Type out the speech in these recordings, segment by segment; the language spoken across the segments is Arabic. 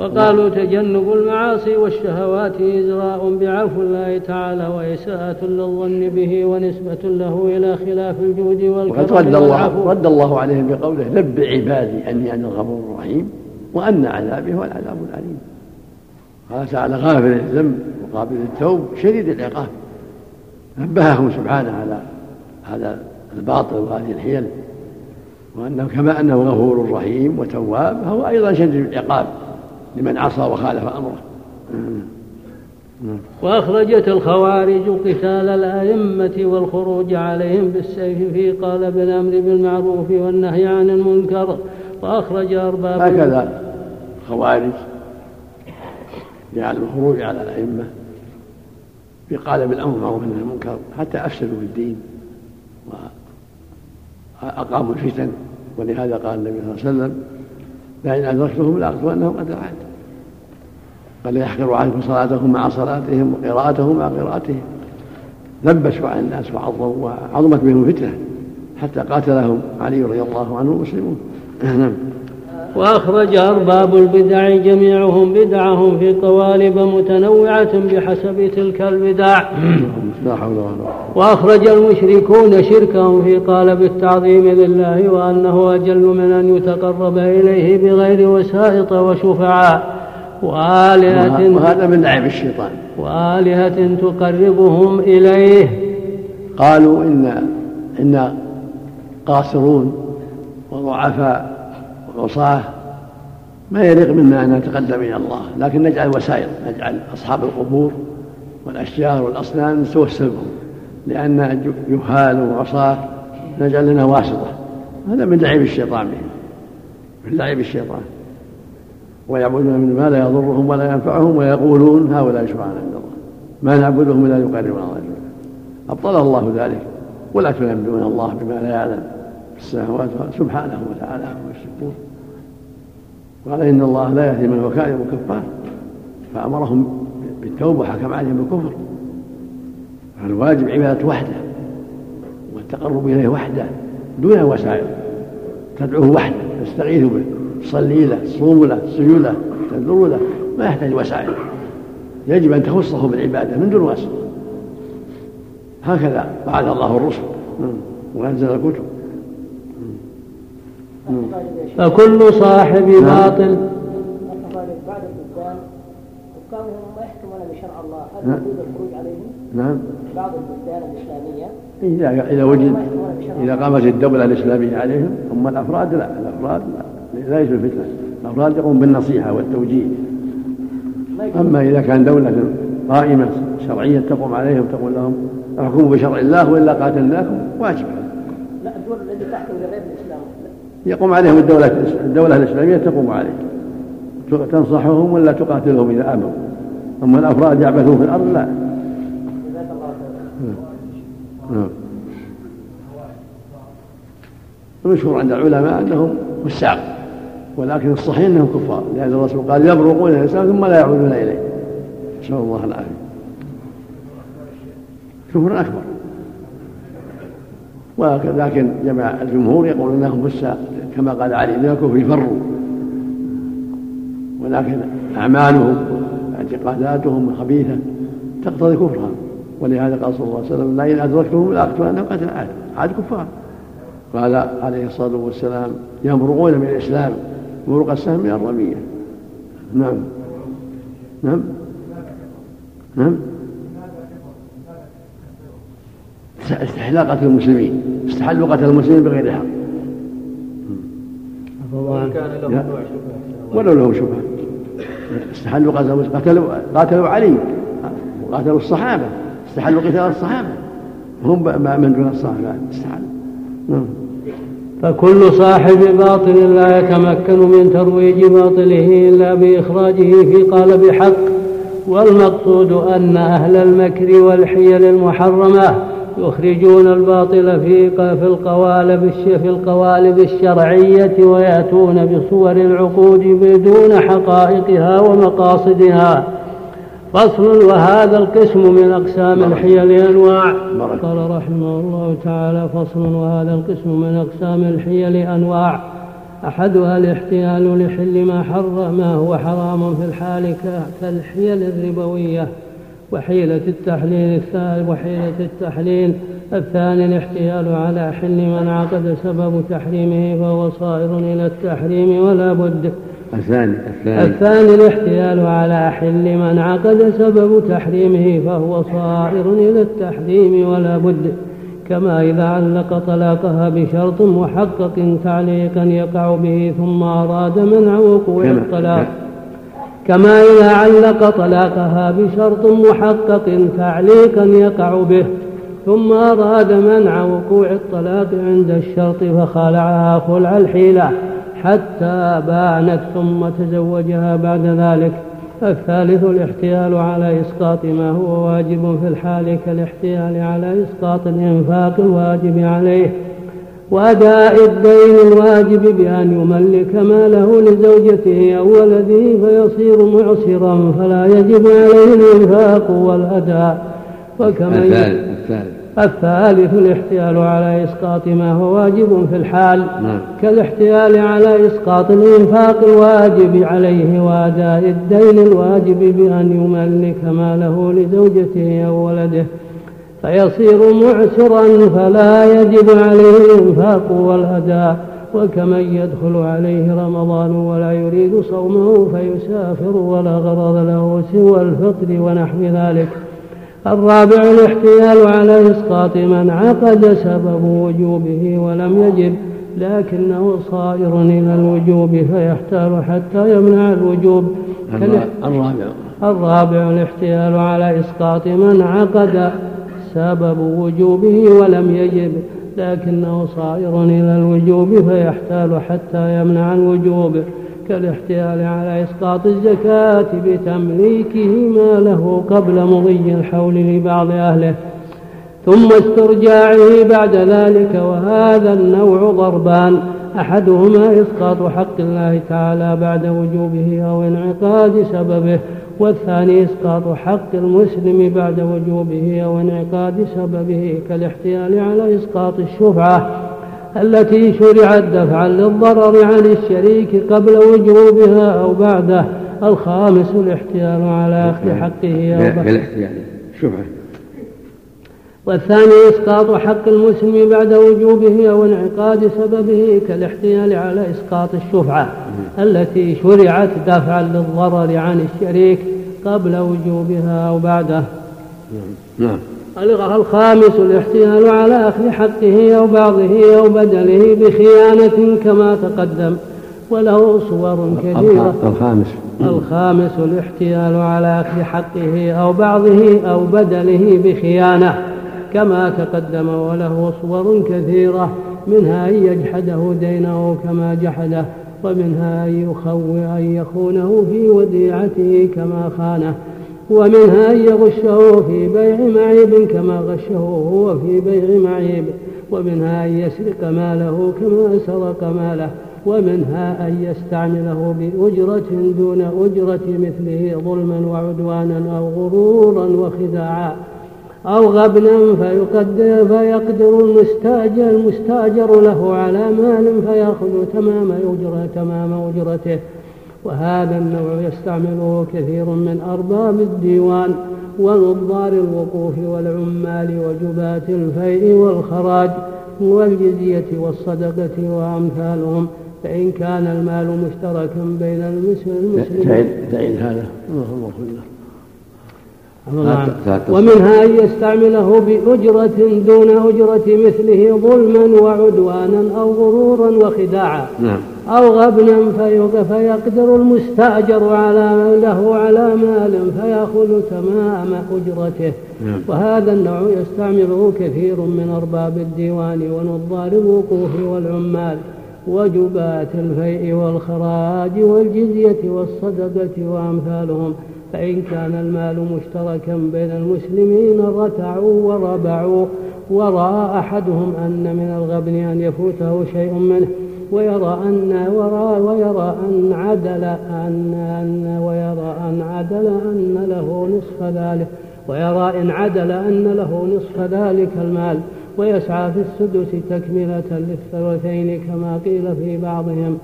وقالوا تجنب المعاصي والشهوات إزراء بعفو الله تعالى وإساءة للظن به ونسبة له إلى خلاف الجود والكرم رد الله رد الله عليهم بقوله نبئ عبادي أني أنا الغفور الرحيم وأن عذابي هو العذاب الأليم. قال تعالى غافر الذنب وقابل التوب شديد العقاب. نبههم سبحانه على هذا الباطل وهذه الحيل وأنه كما أنه غفور رحيم وتواب فهو أيضا شديد العقاب. لمن عصى وخالف أمره. وأخرجت الخوارج قتال الأئمة والخروج عليهم بالسيف في قال بالأمر بالمعروف والنهي عن المنكر. وأخرج أرباب هكذا الخوارج جعل الخروج على الأئمة في قالب الأمر بالمعروف والنهي عن المنكر حتى أفسدوا في الدين وأقاموا الفتن. ولهذا قال النبي صلى الله عليه وسلم لئن أدركتهم لأقتلنهم قد العهد قال يحقر عنكم صلاتهم مع صلاتهم وقراءتهم مع قراءتهم. لبسوا على الناس وعظموا وعظمت بهم فتنه حتى قاتلهم علي رضي الله عنه المسلمون. نعم. وأخرج أرباب البدع جميعهم بدعهم في قوالب متنوعة بحسب تلك البدع. وأخرج المشركون شركهم في قالب التعظيم لله وأنه أجل من أن يتقرب إليه بغير وسائط وشفعاء. وآلهة وهذا من لعب الشيطان. وآلهة تقربهم إليه. قالوا إن إن قاصرون وضعفاء وعصاة ما يليق منا أن نتقدم إلى الله لكن نجعل وسائل نجعل أصحاب القبور والأشجار والأصنام نتوسل بهم لأن جهال وعصاة نجعل لنا واسطة. هذا من لعب الشيطان بهم من لعب الشيطان. ويعبدون من ما لا يضرهم ولا ينفعهم ويقولون هؤلاء شفعاء عند الله. ما نعبدهم إلا ليقربونا الله أبطل الله ذلك ولا تنبئون الله بما لا يعلم. في السماوات سبحانه وتعالى عما يشركون قال إن الله لا يهدي من هو كاذب كفار. فأمرهم بالتوبة وحكم عليهم بالكفر. فالواجب عبادة وحده والتقرب إليه وحده دون وسائل. تدعوه وحده تستغيث به تصلي له تصوم له تسجد له تنذر له. ما يحتاج وسائل. يجب أن تخصه بالعبادة من دون واسطة. هكذا بعث الله الرسل. وأنزل الكتب. فكل صاحب نعم. باطل. بعد البلدان حكامهم ما يحكمون بشرع الله هل نعم. يجوز الخروج عليهم؟ نعم. بعض البلدان الإسلامية إذا إذا وجد إذا قامت الدولة الإسلامية عليهم أما الأفراد لا. الأفراد لا. لا يجوز الفتنة. الأفراد يقوم بالنصيحة والتوجيه. أما إذا كان دولة قائمة شرعية تقوم عليهم تقول لهم أحكموا بشرع الله وإلا قاتلناكم واجب. لا الدول التي تحكم بغير الإسلام. يقوم عليهم الدولة الدولة الإسلامية تقوم عليهم تنصحهم ولا تقاتلهم إذا آمنوا؟ أما الأفراد يعبثون في الأرض لا. نعم. المشهور عند العلماء أنهم فساق ولكن الصحيح أنهم كفار لأن الرسول قال يبرقون الانسان ثم لا يعودون إليه. نسأل الله العافية. كفر أكبر. ولكن جمع الجمهور يقولون انهم فساق كما قال علي من الكفر يفروا ولكن أعمالهم واعتقاداتهم خبيثه تقتضي كفرهم ولهذا قال صلى الله عليه وسلم لئن ادركتهم لاقتلنهم قتل عاد عاد كفار. قال عليه الصلاة والسلام يمرقون من الإسلام مرق السهم من الرمية. نعم. نعم. نعم. استحلاء قتل المسلمين. استحلوا قتل المسلمين بغير حق ولو لهم شبهة استحلوا قتل قتلوا قاتلوا علي. وقاتلوا الصحابة. استحلوا قتال الصحابة. هم من دون الصحابة. استحلوا نعم. فكل صاحب باطل لا يتمكن من ترويج باطله إلا بإخراجه في قالب حق والمقصود أن أهل المكر والحيل المحرمة يخرجون الباطل في في القوالب في القوالب الشرعية ويأتون بصور العقود بدون حقائقها ومقاصدها. فصل وهذا القسم من أقسام الحيل أنواع قال رحمه الله تعالى فصل وهذا القسم من أقسام الحيل أنواع. أحدها الاحتيال لحل ما حر ما هو حرام في الحال كالحيل الربوية. وحيلة التحليل الثالث وحيلة التحليل الثاني الاحتيال على حل من عقد سبب تحريمه فهو صائر إلى التحريم ولا بد. الثاني الثاني, الثاني الاحتيال على حل من عقد سبب تحريمه فهو صائر إلى التحريم ولا بد. كما إذا علق طلاقها بشرط محقق تعليقا يقع به ثم أراد منع وقوع الطلاق. كما إذا علق طلاقها بشرط محقق تعليقا يقع به ثم أراد منع وقوع الطلاق عند الشرط فخالعها خلع الحيلة حتى بانت ثم تزوجها بعد ذلك. الثالث الاحتيال على إسقاط ما هو واجب في الحال كالاحتيال على إسقاط الإنفاق الواجب عليه. وأداء الدين الواجب بأن يملك ماله لزوجته أو ولده فيصير معسرا فلا يجب عليه الإنفاق والأداء. الثالث الثالث. الثالث الاحتيال على إسقاط ما هو واجب في الحال. نعم. كالاحتيال على إسقاط الإنفاق الواجب عليه وأداء الدين الواجب بأن يملك ماله لزوجته أو ولده. فيصير معسرا فلا يجب عليه الإنفاق والأداء وكمن يدخل عليه رمضان ولا يريد صومه فيسافر ولا غرض له سوى الفطر ونحو ذلك. الرابع الاحتيال على إسقاط من عقد سبب وجوبه ولم يجب لكنه صائر إلى الوجوب فيحتال حتى يمنع الوجوب. الرابع. الرابع الاحتيال على إسقاط من عقد سبب وجوبه ولم يجب لكنه صائر إلى الوجوب فيحتال حتى يمنع الوجوب كالاحتيال على إسقاط الزكاة بتمليكه ما له قبل مضي الحول لبعض أهله ثم استرجاعه بعد ذلك وهذا النوع ضربان أحدهما إسقاط حق الله تعالى بعد وجوبه أو انعقاد سببه والثاني إسقاط حق المسلم بعد وجوبه أو انعقاد سببه كالاحتيال على إسقاط الشفعة التي شرعت دفعا للضرر عن الشريك قبل وجوبها أو بعده. الخامس الاحتيال على أخذ حقه أو بالاحتيال شبهة والثاني إسقاط حق المسلم بعد وجوبه أو انعقاد سببه كالاحتيال على إسقاط الشفعة. التي شرعت دفعا للضرر عن الشريك قبل وجوبها أو بعده. نعم. الخامس الاحتيال على أخذ حقه أو بعضه أو بدله بخيانة كما تقدم. وله صور كثيرة الخامس. الخامس الاحتيال على أخذ حقه أو بعضه أو بدله بخيانة كما تقدم. وله صور كثيرة منها أن يجحده دينه كما جحده. ومنها أن يخو أن يخونه في وديعته كما خانه ومنها أن يغشه في بيع معيب كما غشه هو في بيع معيب ومنها أن يسرق ماله كما سرق ماله ومنها أن يستعمله بأجرة دون أجرة مثله ظلما وعدوانا أو غرورا وخداعا. أو غبنا فيقدر فيقدر المستاجر المستاجر له على مال فيأخذ تمام أجرة تمام أجرته. وهذا النوع يستعمله كثير من أرباب الديوان ونظار الوقوف والعمال وجبات الفيء والخراج والجزية والصدقة وأمثالهم. فإن كان المال مشتركا بين المسلمين تعين هذا ومنها أن يستعمله بأجرة دون أجرة مثله ظلما وعدوانا أو غرورا وخداعا. نعم. أو غبنا فيقدر المستأجر على له على مال فيأخذ تمام أجرته. نعم. وهذا النوع يستعمله كثير من أرباب الديوان ونظار الوقوف والعمال وجبات الفيء والخراج والجزية والصدقة وأمثالهم. فإن كان المال مشتركا بين المسلمين رتعوا وربعوا ورأى أحدهم أن من الغبن أن يفوته شيء منه ويرى أن ورى ويرى أن عدل أن أن ويرى أن عدل أن له نصف ذلك ويرى إن عدل أن له نصف ذلك المال ويسعى في السدس تكملة للثلثين كما قيل في بعضهم.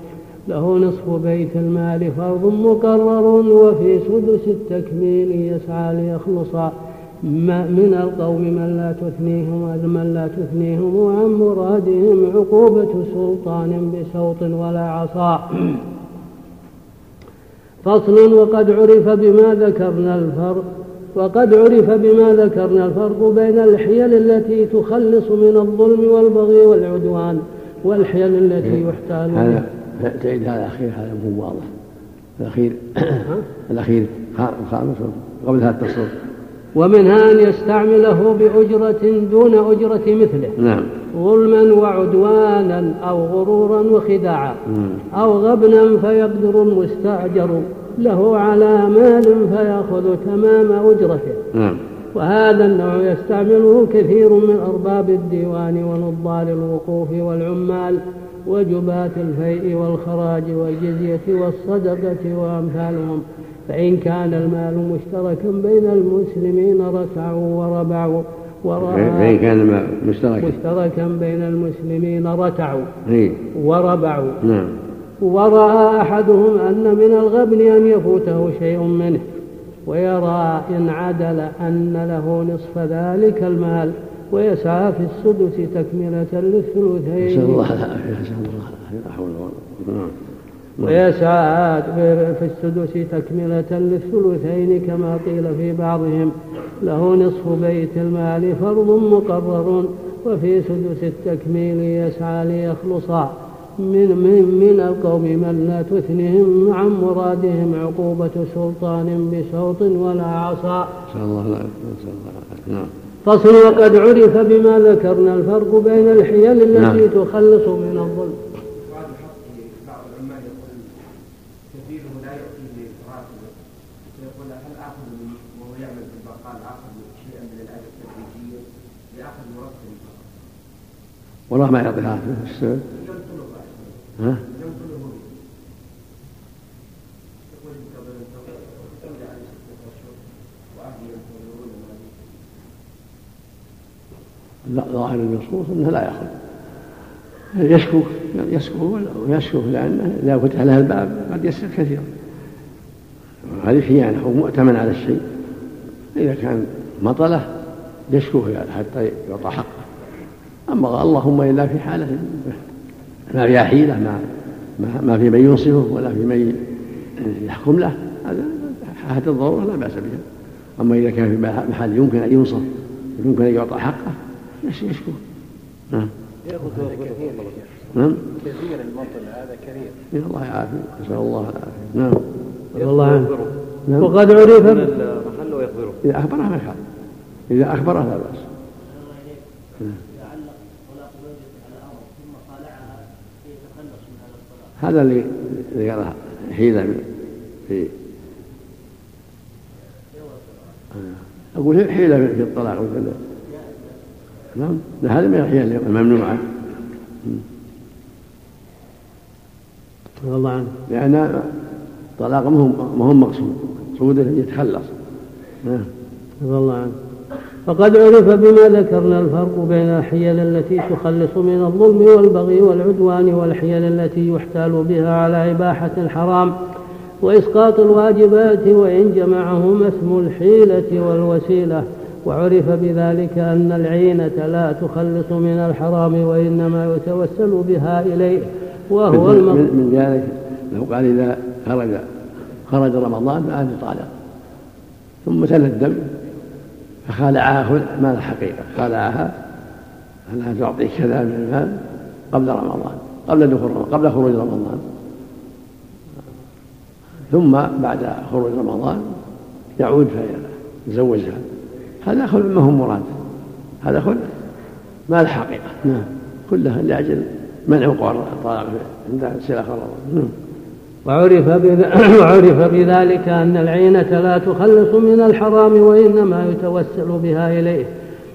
له نصف بيت المال فرض مقرر وفي سدس التكميل يسعى ليخلص من القوم من لا تثنيهم من لا تثنيهم عن مرادهم عقوبة سلطان بسوط ولا عصا. فصل وقد عرف بما ذكرنا الفرق وقد عرف بما ذكرنا الفرق بين الحيل التي تخلص من الظلم والبغي والعدوان والحيل التي يحتال هذا تعيد هذا الأخير هذا مو واضح. الأخير الأخير الخامس قبل هذا التصرف ومنها أن يستعمله بأجرة دون أجرة مثله. نعم. ظلما وعدوانا أو غرورا وخداعا. أو غبنا فيقدر المستأجر. له على مال فيأخذ تمام أجرته. نعم. وهذا النوع يستعمله كثير من أرباب الديوان ونضال الوقوف والعمال. وجباة الفيء والخراج والجزية والصدقة وأمثالهم فإن كان المال مشتركا بين المسلمين ركعوا وربعوا فإن كان مشتركا مشتركا بين المسلمين رتعوا إيه. وربعوا. نعم. ورأى أحدهم أن من الغبن أن يفوته شيء منه ويرى إن عدل أن له نصف ذلك المال. ويسعى في السدس تكملة للثلثين. نسأل الله العافية نسأل الله العافية. لا حول ولا قوة ويسعى في السدس تكملة للثلثين كما قيل في بعضهم. له نصف بيت المال فرض مقرر وفي سدس التكميل يسعى ليخلصا من, من, من القوم من لا تثنهم عن مرادهم عقوبة سلطان بسوط ولا عصا. نسأل الله نعم. فصل وقد عرف بما ذكرنا الفرق بين الحيل التي نعم. تخلص من الظلم والله ما في السبب ها؟ لا ظاهر النصوص إنه لا ياخذ يشكو يشكو ويشكو لأنه إذا فتح لها الباب قد يسر كثيرا. هذه خيانه هو مؤتمن على الشيء إذا كان مطلة يشكو حتى يعطى حقه. أما اللهم إلا في حالة ما فيها حيلة ما ما في من ينصفه ولا في من يحكم له هذا حالة الضرورة لا بأس بها. أما إذا كان في محل يمكن أن ينصف يمكن أن يعطى حقه يشكو نعم نعم كثير المطل هذا كثير. الله يعافي نسأل الله العافية. نعم. الله عنه نعم. وقد عرف المحل ويخبره إذا أخبره ما إذا أخبره لا بأس. نعم. هذا اللي ذكره حيلة في أقول حيلة في الطلاق نعم. هذا من الحيل الممنوعة الله عنه. لأن الطلاق ما هو مقصود. مقصود يتخلص. نعم. الله عنه. فقد عرف بما ذكرنا الفرق بين الحيل التي تخلص من الظلم والبغي والعدوان والحيل التي يحتال بها على إباحة الحرام وإسقاط الواجبات وإن جمعهما اسم الحيلة والوسيلة. وعرف بذلك أن العينة لا تخلص من الحرام وإنما يتوسل بها إليه وهو من, من ذلك لو قال إذا خرج خرج رمضان فأنت طالق ثم سل الدم فخالعها ما الحقيقة خالعها أنها تعطي كذا من المال قبل رمضان قبل دخول رمضان قبل خروج رمضان. ثم بعد خروج رمضان يعود فيزوجها هذا خلع ما هو مراد. هذا خلع ما الحقيقة نعم. كلها لأجل منع وقوع الطلاق عند سلاخ نعم. وعرف, وعرف بذلك أن العينة لا تخلص من الحرام وإنما يتوسل بها إليه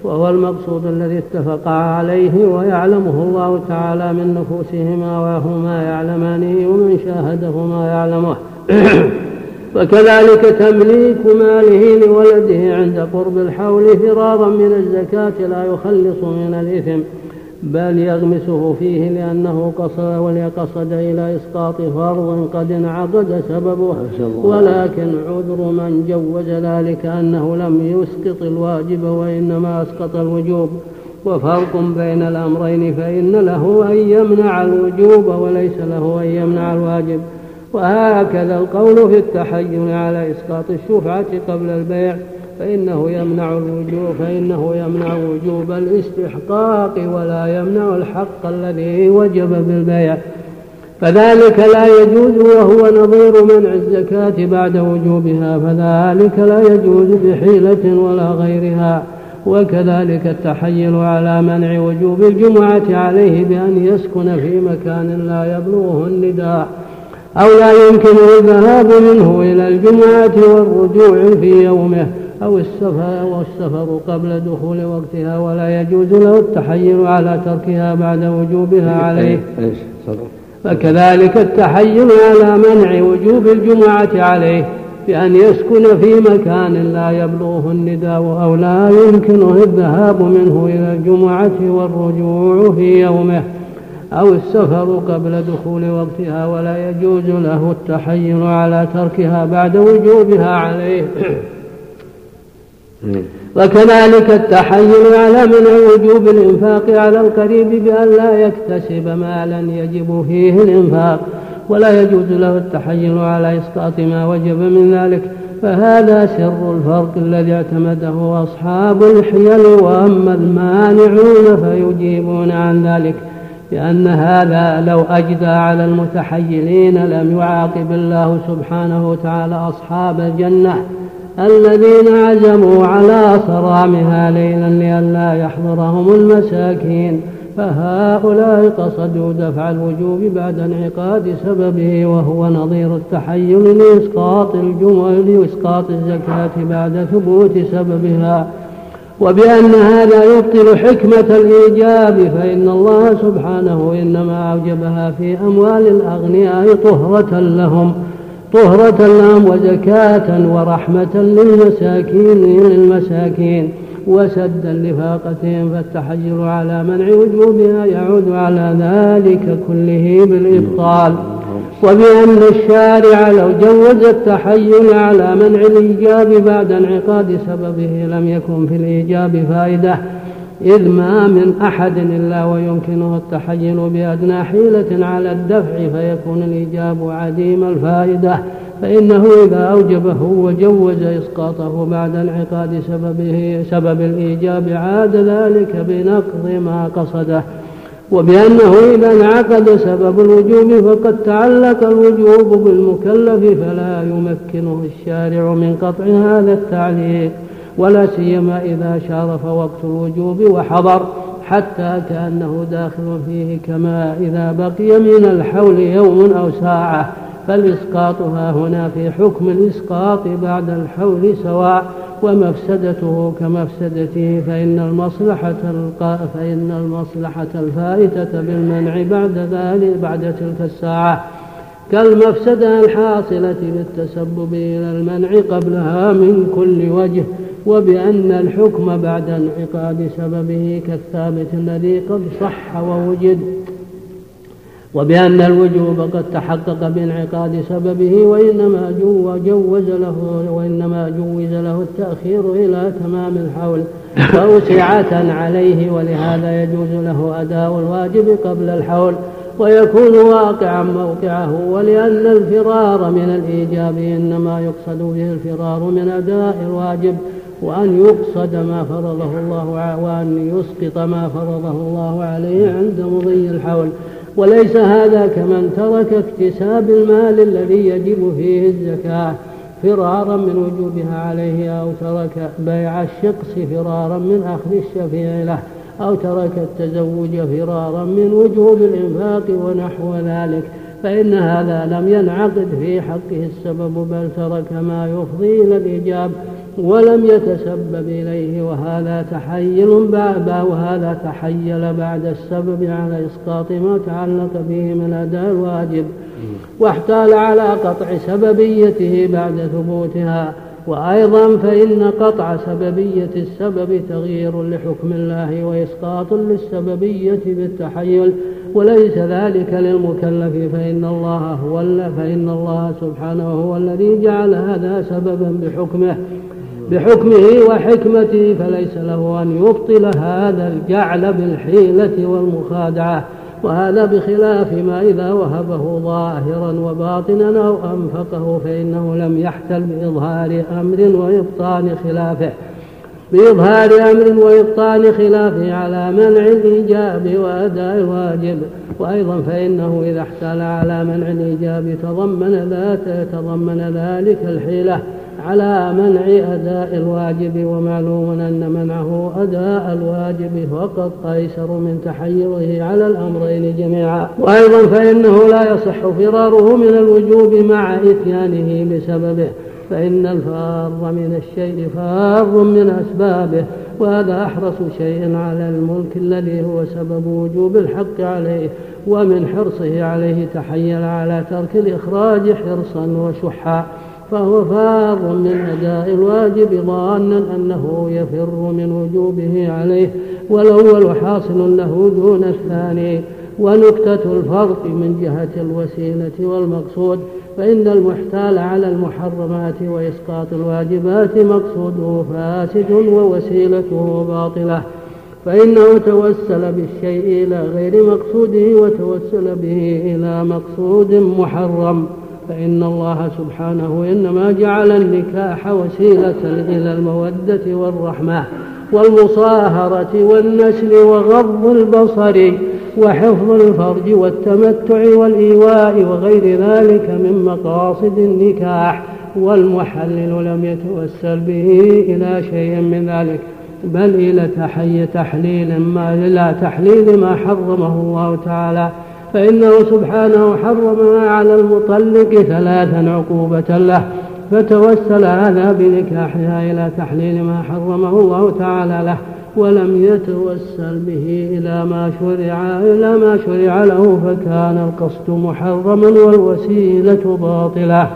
وهو المقصود الذي اتفقا عليه ويعلمه الله تعالى من نفوسهما وهما يعلمانه ومن شاهده ما يعلمه. وكذلك تمليك ماله لولده عند قرب الحول فرارا من الزكاة لا يخلص من الإثم بل يغمسه فيه لأنه قصد وليقصد إلى إسقاط فرض قد انعقد سببه. ولكن عذر من جوز ذلك أنه لم يسقط الواجب وإنما أسقط الوجوب. وفرق بين الأمرين فإن له أن يمنع الوجوب وليس له أن يمنع الواجب. وهكذا القول في التحيل على إسقاط الشفعة قبل البيع فإنه يمنع الوجوب فإنه يمنع وجوب الاستحقاق ولا يمنع الحق الذي وجب بالبيع. فذلك لا يجوز وهو نظير منع الزكاة بعد وجوبها فذلك لا يجوز بحيلة ولا غيرها. وكذلك التحيل على منع وجوب الجمعة عليه بأن يسكن في مكان لا يبلغه النداء. أو لا يمكنه الذهاب منه إلى الجمعة والرجوع في يومه أو السفر أو السفر قبل دخول وقتها ولا يجوز له التحيل على تركها بعد وجوبها عليه. فكذلك التحيل على منع وجوب الجمعة عليه بأن يسكن في مكان لا يبلغه النداء أو لا يمكنه الذهاب منه إلى الجمعة والرجوع في يومه. أو السفر قبل دخول وقتها ولا يجوز له التحيل على تركها بعد وجوبها عليه. وكذلك التحيل على من وجوب الإنفاق على القريب بأن لا يكتسب مالا يجب فيه الإنفاق ولا يجوز له التحيل على إسقاط ما وجب من ذلك. فهذا سر الفرق الذي اعتمده أصحاب الحيل وأما المانعون فيجيبون عن ذلك. لأن هذا لو أجدى على المتحيلين لم يعاقب الله سبحانه وتعالى أصحاب الجنة الذين عزموا على صرامها ليلا لئلا يحضرهم المساكين. فهؤلاء قصدوا دفع الوجوب بعد انعقاد سببه وهو نظير التحيل لإسقاط الجمعة لإسقاط الزكاة بعد ثبوت سببها. وبأن هذا يبطل حكمة الإيجاب فإن الله سبحانه إنما أوجبها في أموال الأغنياء طهرة لهم طهرة لهم وزكاة ورحمة للمساكين للمساكين وسدا لفاقتهم فالتحجر على منع وجوبها يعود على ذلك كله بالإبطال. وبأن الشارع لو جوز التحيل على منع الإيجاب بعد انعقاد سببه لم يكن في الإيجاب فائدة إذ ما من أحد إلا ويمكنه التحيل بأدنى حيلة على الدفع فيكون الإيجاب عديم الفائدة فإنه إذا أوجبه وجوز إسقاطه بعد انعقاد سببه سبب الإيجاب عاد ذلك بنقض ما قصده. وبأنه إذا انعقد سبب الوجوب فقد تعلق الوجوب بالمكلف فلا يمكنه الشارع من قطع هذا التعليق ولا سيما إذا شارف وقت الوجوب وحضر حتى كأنه داخل فيه كما إذا بقي من الحول يوم أو ساعة فالإسقاط ها هنا في حكم الإسقاط بعد الحول سواء. ومفسدته كمفسدته فإن المصلحة فإن المصلحة الفائتة بالمنع بعد ذلك بعد تلك الساعة كالمفسدة الحاصلة بالتسبب إلى المنع قبلها من كل وجه وبأن الحكم بعد انعقاد سببه كالثابت الذي قد صح ووجد. وبأن الوجوب قد تحقق بانعقاد سببه وإنما جو جوز له وإنما جوز له التأخير إلى تمام الحول. توسعة عليه ولهذا يجوز له أداء الواجب قبل الحول ويكون واقعا موقعه ولأن الفرار من الإيجاب إنما يقصد به الفرار من أداء الواجب وأن يقصد ما فرضه الله وأن يسقط ما فرضه الله عليه عند مضي الحول. وليس هذا كمن ترك اكتساب المال الذي يجب فيه الزكاة فرارا من وجوبها عليه أو ترك بيع الشقص فرارا من أخذ الشفيع له أو ترك التزوج فرارا من وجوب الإنفاق ونحو ذلك. فإن هذا لم ينعقد في حقه السبب بل ترك ما يفضي إلى الإيجاب ولم يتسبب إليه وهذا تحيل وهذا تحيل بعد السبب على إسقاط ما تعلق به من أداء الواجب. واحتال على قطع سببيته بعد ثبوتها. وأيضا فإن قطع سببية السبب تغيير لحكم الله وإسقاط للسببية بالتحيل. وليس ذلك للمكلف فإن الله هو فإن الله سبحانه هو الذي جعل هذا سببا بحكمه. بحكمه وحكمته فليس له أن يبطل هذا الجعل بالحيلة والمخادعة وهذا بخلاف ما إذا وهبه ظاهرا وباطنا أو أنفقه فإنه لم يحتل بإظهار أمر وإبطان خلافه. بإظهار أمر وإبطال خلافه على منع الإيجاب وأداء الواجب وأيضا فإنه إذا احتال على منع الإيجاب تضمن تضمن ذلك الحيلة. على منع أداء الواجب ومعلوم أن منعه أداء الواجب فقط أيسر من تحيره على الأمرين جميعا. وأيضا فإنه لا يصح فراره من الوجوب مع إتيانه بسببه. فإن الفار من الشيء فار من أسبابه وهذا أحرص شيء على الملك الذي هو سبب وجوب الحق عليه ومن حرصه عليه تحيل على ترك الإخراج حرصا وشحا. فهو فار من أداء الواجب ظانا أنه يفر من وجوبه عليه والأول حاصل له دون الثاني. ونكتة الفرق من جهة الوسيلة والمقصود فإن المحتال على المحرمات وإسقاط الواجبات مقصوده فاسد ووسيلته باطلة. فإنه توسل بالشيء إلى غير مقصوده وتوسل به إلى مقصود محرم. فإن الله سبحانه إنما جعل النكاح وسيلة إلى المودة والرحمة والمصاهرة والنسل وغض البصر وحفظ الفرج والتمتع والإيواء وغير ذلك من مقاصد النكاح والمحلل لم يتوسل به إلى شيء من ذلك بل إلى تحي تحليل ما إلى تحليل ما حرمه الله تعالى فإنه سبحانه حرمها على المطلق ثلاثا عقوبة له فتوسل هذا بنكاحها إلى تحليل ما حرمه الله تعالى له ولم يتوسل به إلى ما شرع إلى ما شرع له فكان القصد محرما والوسيلة باطلة.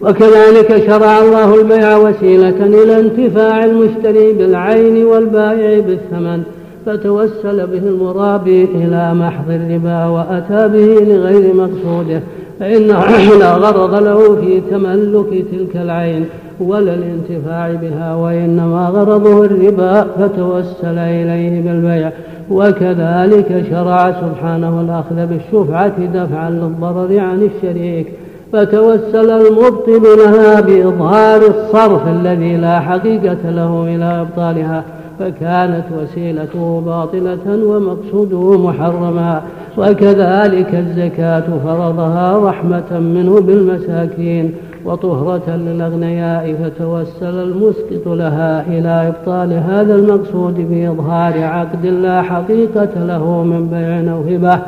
وكذلك شرع الله البيع وسيلة إلى انتفاع المشتري بالعين والبائع بالثمن. فتوسل به المرابي إلى محض الربا وأتى به لغير مقصوده فإنه لا غرض له في تملك تلك العين ولا الانتفاع بها وإنما غرضه الربا فتوسل إليه بالبيع. وكذلك شرع سبحانه الأخذ بالشفعة دفعا للضرر عن الشريك. فتوسل المبطل لها بإظهار الصرف الذي لا حقيقة له إلى إبطالها. فكانت وسيلته باطلة ومقصوده محرما وكذلك الزكاة فرضها رحمة منه بالمساكين وطهرة للأغنياء فتوسل المسقط لها إلى إبطال هذا المقصود بإظهار عقد لا حقيقة له من بيع أو هبة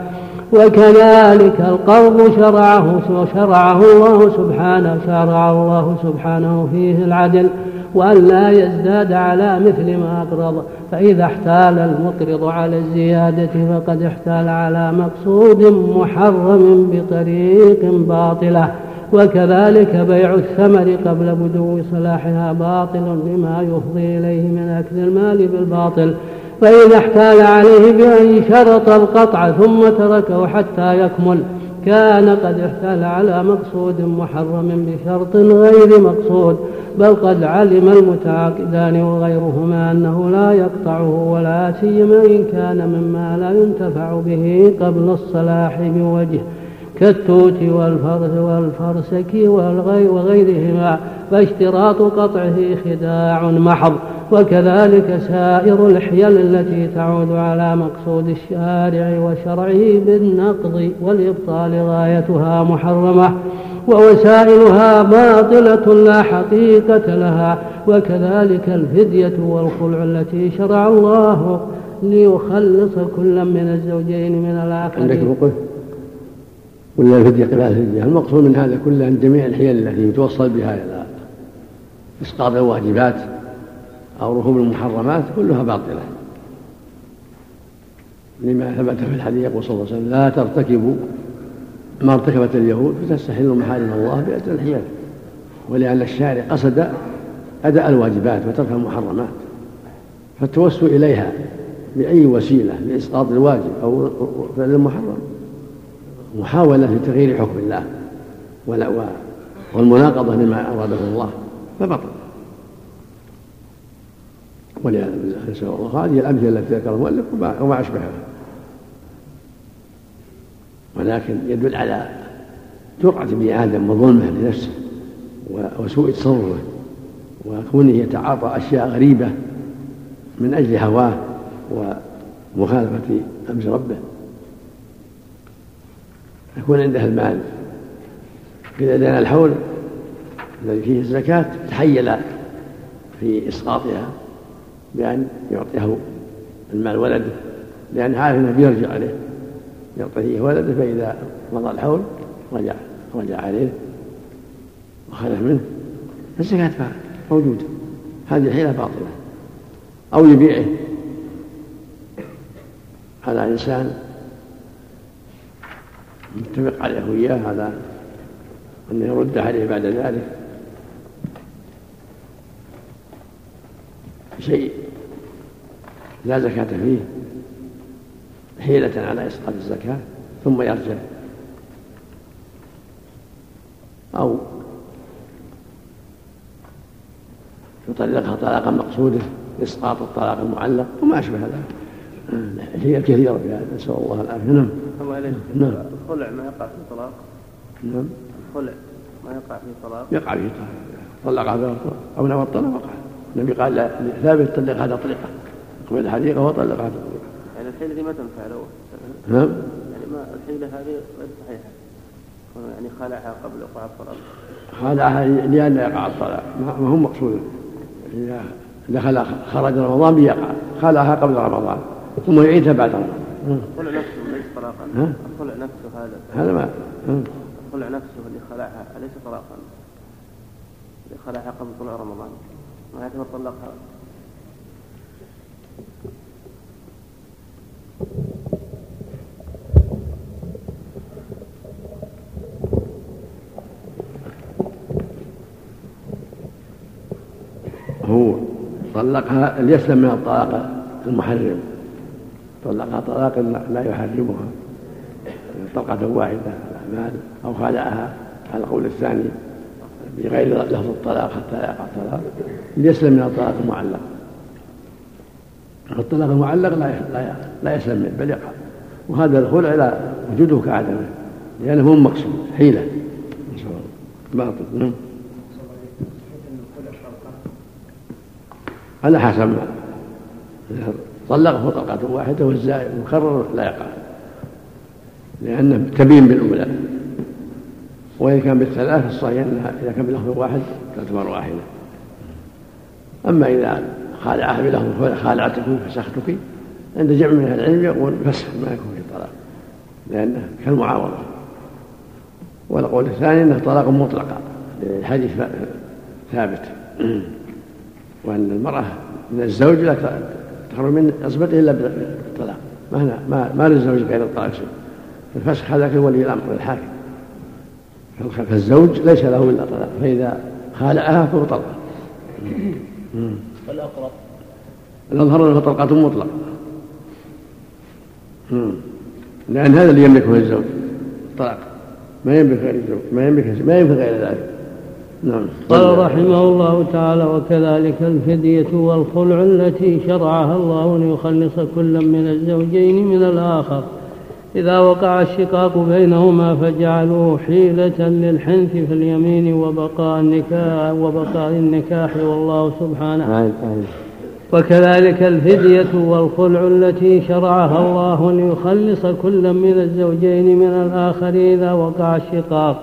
وكذلك القرض شرعه وشرعه الله سبحانه شرع الله سبحانه فيه العدل. وأن لا يزداد على مثل ما أقرض فإذا احتال المقرض على الزيادة فقد احتال على مقصود محرم بطريق باطلة. وكذلك بيع الثمر قبل بدو صلاحها باطل بما يفضي إليه من أكل المال بالباطل. فإذا احتال عليه بأن شرط القطع ثم تركه حتى يكمل. كان قد احتال على مقصود محرم بشرط غير مقصود بل قد علم المتعاقدان وغيرهما أنه لا يقطعه ولا سيما إن كان مما لا ينتفع به قبل الصلاح بوجه كالتوت والفرس والفرسك وغيرهما فاشتراط قطعه خداع محض. وكذلك سائر الحيل التي تعود على مقصود الشارع وشرعه بالنقض والإبطال غايتها محرمة ووسائلها باطلة لا حقيقة لها وكذلك الفدية والخلع التي شرع الله ليخلص كل من الزوجين من الآخر عندك موقف ولا الفدية؟ قراءة الفدية. المقصود من هذا كله أن جميع الحيل التي يتوصل بها إلى إسقاط الواجبات أو ركوب المحرمات كلها باطلة. لما ثبت في الحديث يقول صلى الله عليه وسلم لا ترتكبوا ما ارتكبت اليهود فتستحلوا محارم الله بأجل الحيل ولأن الشارع قصد أداء الواجبات وترك المحرمات. فالتوسل إليها بأي وسيلة؟ لإسقاط الواجب أو فعل المحرم. محاولة لتغيير حكم الله. والمناقضة لما أراده الله. فبطل. ولهذا نسأل الله. هذه الأمثلة التي ذكرها المؤلف وما أشبهها. ولكن يدل على جرأة ابن آدم وظلمه لنفسه وسوء تصرفه وكونه يتعاطى أشياء غريبة من أجل هواه ومخالفة أمر ربه. يكون عنده المال إذا دنا الحول الذي فيه الزكاة تحيل في إسقاطها. بأن يعطيه المال ولده لأن عارف أنه بيرجع عليه يعطيه ولده فإذا مضى الحول رجع رجع عليه وخلف منه. الزكاة موجودة. هذه الحيلة باطلة. أو يبيعه. على إنسان متفق عليه وإياه هذا أنه يرد عليه بعد ذلك. شيء. لا زكاة فيه. حيلة على إسقاط الزكاة ثم يرجع. أو يطلقها طلاقا مقصودة إسقاط الطلاق المعلق وما أشبه ذلك. هي كثيرة في هذا نسأل الله العافية. نعم. نعم. الخلع ما يقع في طلاق نعم. الخلع ما يقع في طلاق يقع في طلاق طلق أو نوى الطلاق. وقع النبي قال ثابت طلق هذا طلقة. قبل الحديقة وطلق هذا طلقة. يعني الحيلة دي ما تنفع له. نعم. يعني ما الحيلة هذه غير صحيحة. يعني خلعها قبل وقع الطلاق خلعها لأن يقع الطلاق ما هو مقصود. إذا دخل خرج رمضان بيقع. خلعها قبل رمضان. ثم يعيدها بعد رمضان. الخلع نفسه ليس طلاقا. الخلع نفسه هذا. هذا ما الخلع نفسه اللي خلعها أليس طلاقا؟ اللي خلعها قبل طلوع رمضان. ما طلقها هو طلقها ليسلم من الطلاق المحرم. طلقها طلاق لا يحرمها. طلقة واحدة الأعمال أو خلعها. على القول الثاني بغير لفظ الطلاق حتى يقع الطلاق ليسلم من الطلاق المعلق. الطلاق المعلق لا لا يسلم منه بل يقع. وهذا الخلع لا وجوده كعدمه لأنه هو مقصود حيلة. باطل. نعم. على حسب ما. طلقه طلقة واحدة والزائد مكرر لا يقع لأنه تبين بالأولى. وإن كان بالثلاث الصحيح أنها إذا كان بلفظ واحد تعتبر واحدة. أما إذا خالعها بلفظ خالعتك فسختك عند جمع من أهل العلم يقول فسخ ما يكون في طلاق لأنه كالمعاوضة. والقول الثاني أنه طلاق مطلقة الحديث ثابت. وأن المرأة من الزوج لا تخرج من عصبته إلا بالطلاق. ما ما ما للزوج غير الطلاق شيء. الفسخ هذا ولي الأمر الحاكم. فالزوج ليس له إلا طلاق فإذا خالعها فهو طلقة والأقرب؟ الأظهر أنه طلقة مطلقة. لأن هذا اللي يملكه الزوج طلاق. ما يملك غير الزوج ما يملك ما يملك غير ذلك. نعم. قال رحمه الله تعالى وكذلك الفدية والخلع التي شرعها الله ليخلص كلا من الزوجين من الآخر. إذا وقع الشقاق بينهما فجعلوه حيلة للحنث في اليمين وبقاء النكاح وبقاء النكاح والله سبحانه. وكذلك الفدية والخلع التي شرعها الله ليخلص كلا من الزوجين من الآخر إذا وقع الشقاق.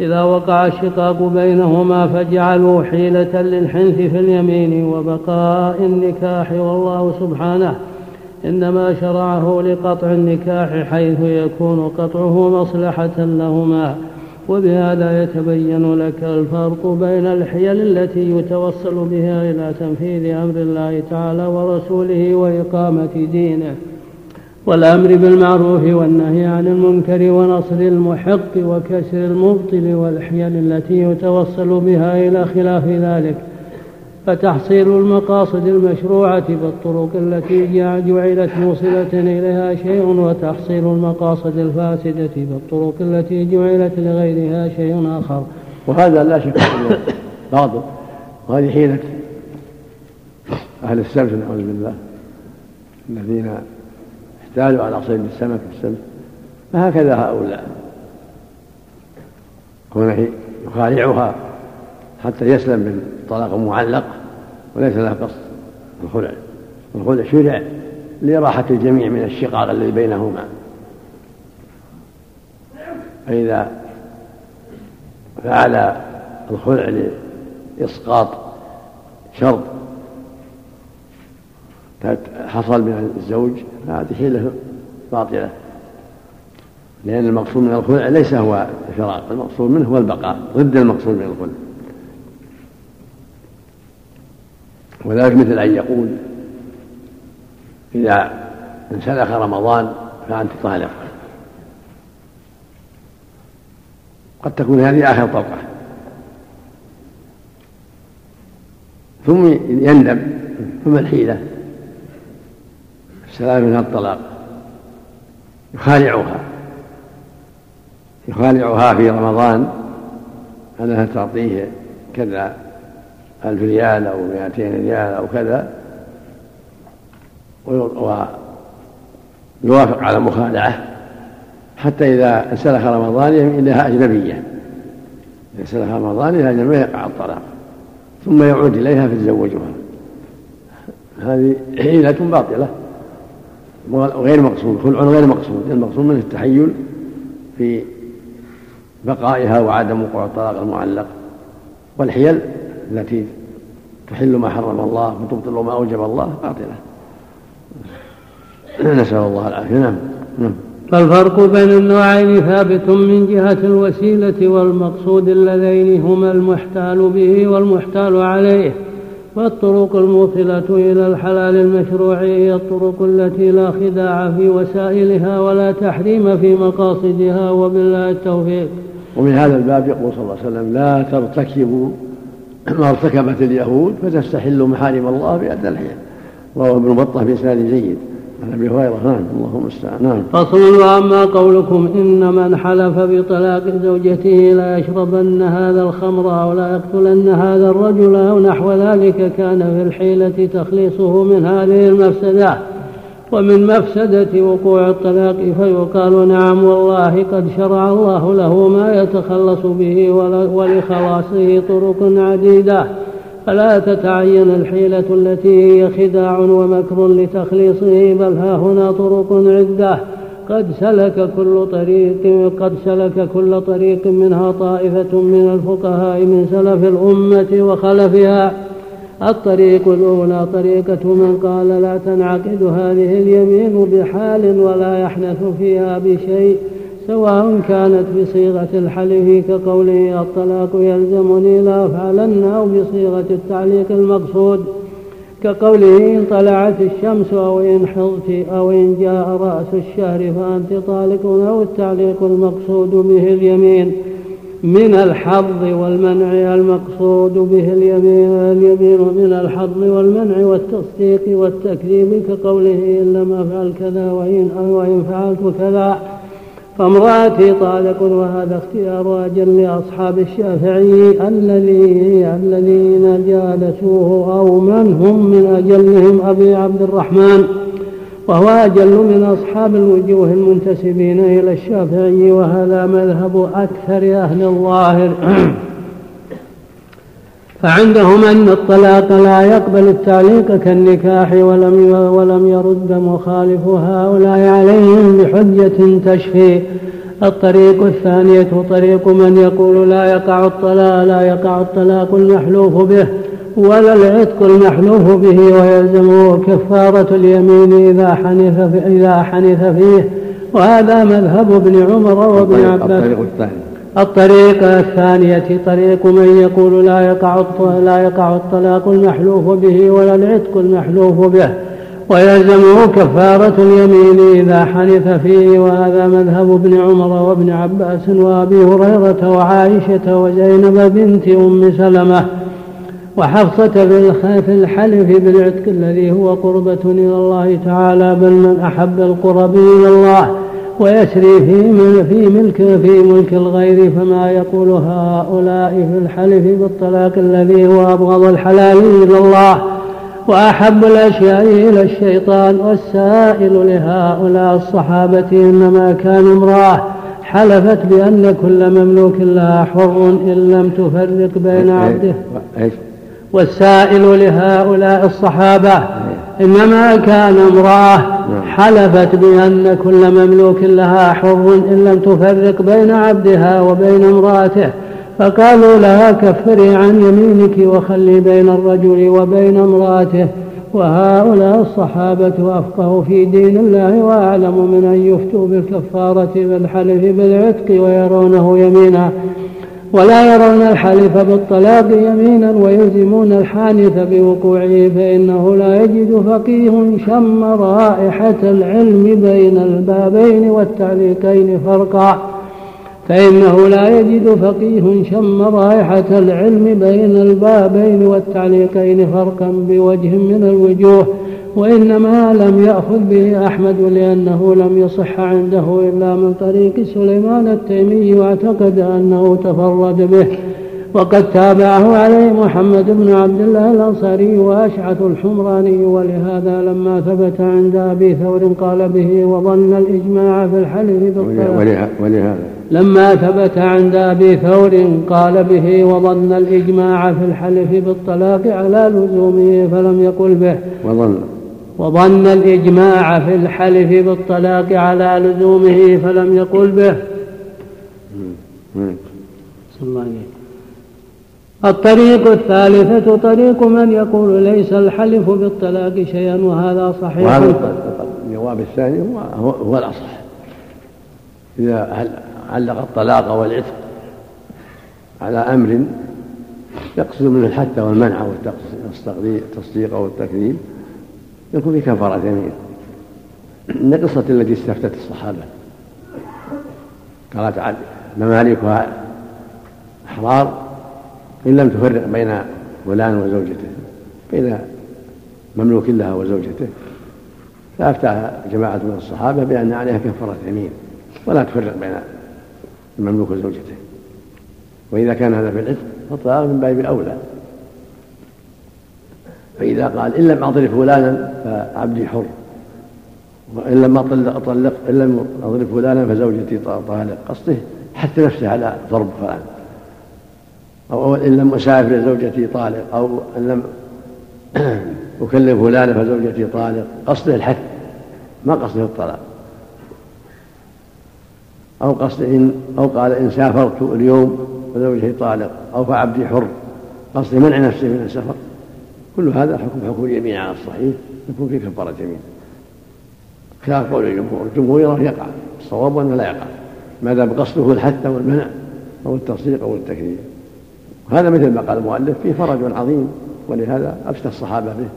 إذا وقع الشقاق بينهما فجعلوا حيلة للحنث في اليمين وبقاء النكاح والله سبحانه. إنما شرعه لقطع النكاح حيث يكون قطعه مصلحة لهما وبهذا يتبين لك الفرق بين الحيل التي يتوصل بها إلى تنفيذ أمر الله تعالى ورسوله وإقامة دينه والأمر بالمعروف والنهي عن المنكر ونصر المحق وكسر المبطل والحيل التي يتوصل بها إلى خلاف ذلك. فتحصيل المقاصد المشروعة بالطرق التي جعلت موصلة إليها شيء وتحصيل المقاصد الفاسدة بالطرق التي جعلت لغيرها شيء آخر. وهذا لا شك أنه باطل وهذه حيلة أهل السلف نعوذ بالله الذين احتالوا على صيد السمك في السلف فهكذا هؤلاء. يخالعها حتى يسلم من طلاق معلق وليس له قصد الخلع الخلع شرع لراحة الجميع من الشقاق الذي بينهما. فإذا فعل الخلع لإسقاط شرط حصل من الزوج فهذه حيلة باطلة. لأن المقصود من الخلع ليس هو الفراق المقصود منه هو البقاء ضد المقصود من الخلع. وذلك مثل أن يقول إذا انسلخ رمضان فأنت طالق. قد تكون هذه آخر طلقة. ثم يندم فما الحيلة. السلام من الطلاق. يخالعها. يخالعها في رمضان. أنها تعطيه كذا. ألف ريال أو مائتين ريال أو كذا ويوافق على مخالعة حتى إذا انسلخ رمضان إليها أجنبية. إذا انسلخ رمضان إليها أجنبية يقع الطلاق ثم يعود إليها فيتزوجها. هذه حيلة باطلة وغير مقصود خلع غير مقصود. المقصود منه التحيل في بقائها وعدم وقوع الطلاق المعلق والحيل التي تحل ما حرم الله وتبطل ما أوجب الله باطلة. نسأل الله العافية. نعم. نعم. فالفرق بين النوعين ثابت من جهة الوسيلة والمقصود اللذين هما المحتال به والمحتال عليه والطرق الموصلة إلى الحلال المشروع هي الطرق التي لا خداع في وسائلها ولا تحريم في مقاصدها وبالله التوفيق. ومن هذا الباب يقول صلى الله عليه وسلم لا ترتكبوا ما ارتكبت اليهود فتستحلوا محارم الله بأدنى الحيل. رواه ابن بطة بإسناد جيد. عن أبي هريرة نعم اللهم المستعان نعم. فصل واما قولكم ان من حلف بطلاق زوجته لا يشربن هذا الخمر أو لا يقتلن هذا الرجل أو نحو ذلك كان في الحيلة تخليصه من هذه المفسدة. ومن مفسدة وقوع الطلاق فيقال نعم والله قد شرع الله له ما يتخلص به ولخلاصه طرق عديدة. فلا تتعين الحيلة التي هي خداع ومكر لتخليصه بل ها هنا طرق عدة. قد سلك كل طريق قد سلك كل طريق منها طائفة من الفقهاء من سلف الأمة وخلفها. الطريق الأولى طريقة من قال لا تنعقد هذه اليمين بحال ولا يحنث فيها بشيء سواء كانت بصيغة الحلف كقوله الطلاق يلزمني لا أفعلن أو بصيغة التعليق المقصود. كقوله إن طلعت الشمس أو إن حضت أو إن جاء رأس الشهر فأنت طالق أو التعليق المقصود به اليمين. من الحظ والمنع المقصود به اليمين اليمين من الحظ والمنع والتصديق والتكذيب كقوله إن لم أفعل كذا وإن وإن فعلت كذا. فامرأتي طالق وهذا اختيار أجل لأصحاب الشافعي. الذي الذين جالسوه أو من هم من أجلهم أبي عبد الرحمن. وهو أجل من أصحاب الوجوه المنتسبين إلى الشافعي وهذا مذهب أكثر أهل الظاهر. فعندهم أن الطلاق لا يقبل التعليق كالنكاح ولم ولم يرد مخالف هؤلاء عليهم بحجة تشفي. الطريق الثانية طريق من يقول لا يقع الطلاق لا يقع الطلاق المحلوف به. ولا العتق المحلوف به ويلزمه كفارة اليمين إذا حنث إذا حنث فيه. وهذا مذهب ابن عمر وابن عباس. الطريقة الثانية طريق من يقول لا يقع لا يقع الطلاق المحلوف به ولا العتق المحلوف به. ويلزمه كفارة اليمين إذا حنث فيه. وهذا مذهب ابن عمر وابن عباس وأبي هريرة وعائشة وزينب بنت أم سلمة. وحفصة في الحلف بالعتق الذي هو قربة إلى الله تعالى بل من أحب القرب إلى الله ويسري في في ملك في ملك الغير فما يقول هؤلاء في الحلف بالطلاق الذي هو أبغض الحلال إلى الله وأحب الأشياء إلى الشيطان والسائل لهؤلاء الصحابة إنما كان امرأة حلفت بأن كل مملوك لها حر إن لم تفرق بين عبده. والسائل لهؤلاء الصحابة إنما كان امرأة حلفت بأن كل مملوك لها حر إن لم تفرق بين عبدها وبين امرأته فقالوا لها كفري عن يمينك وخلي بين الرجل وبين امرأته. وهؤلاء الصحابة أفقهوا في دين الله وأعلم من أن يفتوا بالكفارة بالحلف بالعتق ويرونه يمينا. ولا يرون الحلف بالطلاق يمينا ويلزمون الحانث بوقوعه فإنه لا يجد فقيه شم رائحة العلم بين البابين والتعليقين فرقا. فإنه لا يجد فقيه شم رائحة العلم بين البابين والتعليقين فرقا بوجه من الوجوه. وإنما لم يأخذ به أحمد لأنه لم يصح عنده إلا من طريق سليمان التيمي واعتقد أنه تفرد به. وقد تابعه عليه محمد بن عبد الله الأنصاري وأشعث الحمراني ولهذا لما ثبت عند أبي ثور قال به وظن الإجماع في الحلف بالطلاق. ولهذا لما ثبت عند أبي ثور قال به وظن الإجماع في الحلف بالطلاق على لزومه فلم يقل به. وظن. وظن الإجماع في الحلف بالطلاق على لزومه فلم يقل به. الطريق الثالثة طريق من يقول ليس الحلف بالطلاق شيئا وهذا صحيح. وهذا الجواب الثاني هو, هو الأصح إذا علق الطلاق والعتق على أمر يقصد منه الحث والمنع والتصديق والتكذيب يكون في كفارة يمين إن القصة التي استفتت الصحابة. قالت ممالكها أحرار إن لم تفرق بين فلان وزوجته بين مملوك لها وزوجته. فأفتاها جماعة من الصحابة بأن عليها كفارة يمين ولا تفرق بين المملوك وزوجته. وإذا كان هذا في العتق فالطلاق من باب أولى فإذا قال إن لم أضرب فلانا فعبدي حر. وإن لم أطلق إن لم أضرب فلانا فزوجتي طالق قصده حتى نفسه على ضرب فلان. أو إن لم أسافر زوجتي طالق أو إن لم أكلم فلانا فزوجتي طالق قصده الحث ما قصده الطلاق. أو قصد إن أو قال إن سافرت اليوم فزوجتي طالق أو فعبدي حر. قصد منع نفسه من السفر. كل هذا حكم حكم اليمين على الصحيح يكون في كفارة يمين خلاف قول الجمهور الجمهور يرى يقع الصواب أنه لا يقع. ما دام قصده الحث والمنع أو التصديق أو التكذيب. وهذا مثل ما قال المؤلف فيه فرج عظيم ولهذا أفتى الصحابة به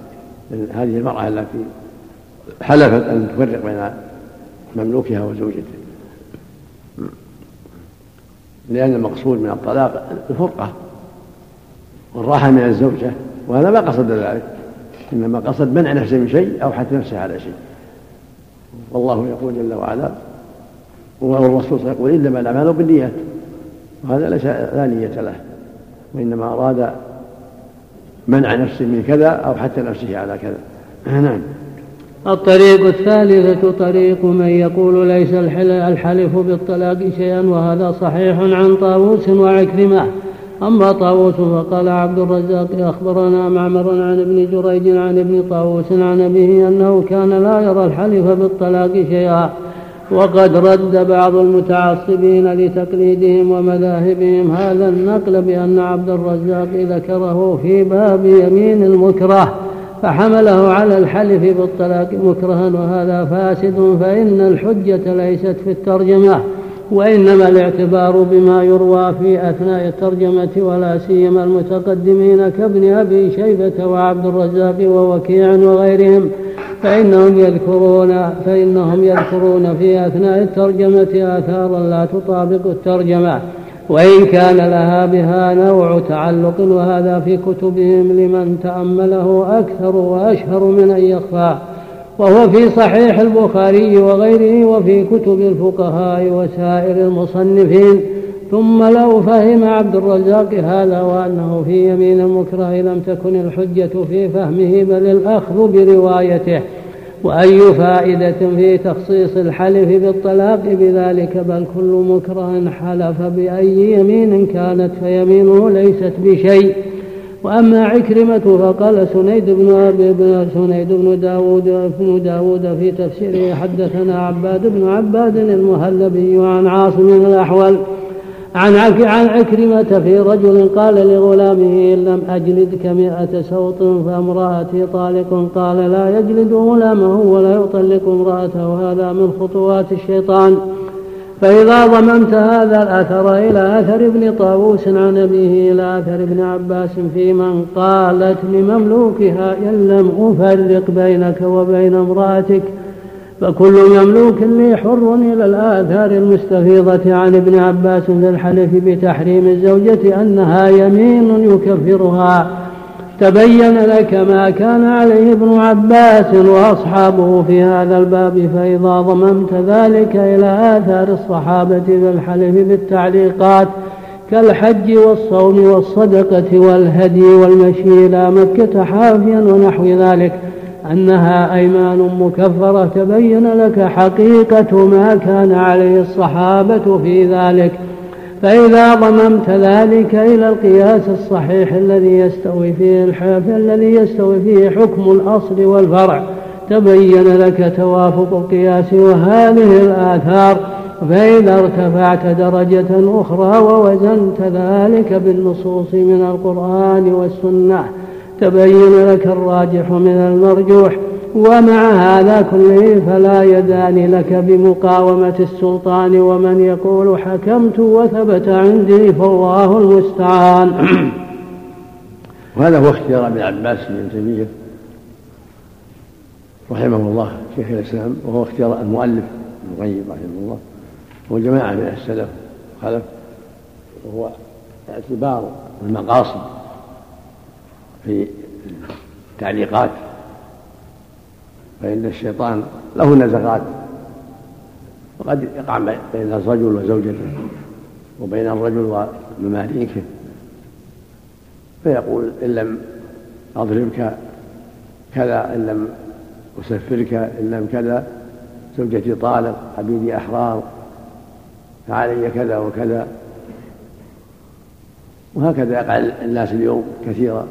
هذه المرأة التي حلفت أن تفرق بين مملوكها وزوجته. لأن المقصود من الطلاق الفرقة والراحة من الزوجة وهذا ما قصد ذلك. إنما قصد منع نفسه من شيء أو حث نفسه على شيء. والله يقول جل وعلا والرسول يقول إنما الأعمال بالنيات. وهذا ليس لا نية له وإنما أراد منع نفسه من كذا أو حتى نفسه على كذا. نعم. الطريق الثالثة طريق من يقول ليس الحلف بالطلاق شيئا وهذا صحيح عن طاووس وعكرمة. أما طاووس فقال عبد الرزاق أخبرنا معمر عن ابن جريج عن ابن طاووس عن أبيه أنه كان لا يرى الحلف بالطلاق شيئا. وقد رد بعض المتعصبين لتقليدهم ومذاهبهم هذا النقل بأن عبد الرزاق ذكره في باب يمين المكره فحمله على الحلف بالطلاق مكرها وهذا فاسد فإن الحجة ليست في الترجمة. وإنما الاعتبار بما يروى في أثناء الترجمة ولا سيما المتقدمين كابن أبي شيبة وعبد الرزاق ووكيع وغيرهم فإنهم يذكرون فإنهم يذكرون في أثناء الترجمة آثارا لا تطابق الترجمة وإن كان لها بها نوع تعلق وهذا في كتبهم لمن تأمله أكثر وأشهر من أن يخفى. وهو في صحيح البخاري وغيره وفي كتب الفقهاء وسائر المصنفين. ثم لو فهم عبد الرزاق هذا وأنه في يمين المكره لم تكن الحجة في فهمه بل الأخذ بروايته. وأي فائدة في تخصيص الحلف بالطلاق بذلك؟ بل كل مكره حلف بأي يمين كانت فيمينه ليست بشيء. وأما عكرمة فقال سنيد بن أبي بن سنيد بن داود بن داود في تفسيره حدثنا عباد بن عباد المهلبي عن عاصم الأحول عن عن عكرمة في رجل قال لغلامه إن لم أجلدك مئة سوط فامرأتي طالق قال لا يجلد غلامه ولا يطلق امرأته هذا من خطوات الشيطان. فإذا ضممت هذا الأثر إلى أثر ابن طاووس عن أبيه إلى أثر ابن عباس في من قالت لمملوكها إن لم أفرق بينك وبين امرأتك فكل مملوك لي حر إلى الآثار المستفيضة عن ابن عباس في الحلف بتحريم الزوجة أنها يمين يكفرها. تبين لك ما كان عليه ابن عباس وأصحابه في هذا الباب فإذا ضممت ذلك إلى آثار الصحابة في الحلف بالتعليقات كالحج والصوم والصدقة والهدي والمشي إلى مكة حافيا ونحو ذلك أنها أيمان مكفرة تبين لك حقيقة ما كان عليه الصحابة في ذلك. فإذا ضممت ذلك إلى القياس الصحيح الذي يستوي فيه الحاف الذي يستوي فيه حكم الأصل والفرع تبين لك توافق القياس وهذه الآثار. فإذا ارتفعت درجة أخرى ووزنت ذلك بالنصوص من القرآن والسنة تبين لك الراجح من المرجوح. ومع هذا كله فلا يدان لك بمقاومة السلطان ومن يقول حكمت وثبت عندي فالله المستعان. وهذا هو اختيار ابن عباس بن تيمية رحمه الله شيخ الإسلام وهو اختيار المؤلف ابن القيم رحمه الله وجماعة من السلف خلف وهو اعتبار المقاصد في التعليقات. فإن الشيطان له نزغات. وقد يقع بين الرجل وزوجته وبين الرجل ومماليكه. فيقول إن لم أضربك كذا إن لم أسفرك إن لم كذا. زوجتي طالق عبيدي أحرار فعلي كذا وكذا. وهكذا يقع الناس اليوم كثيرا.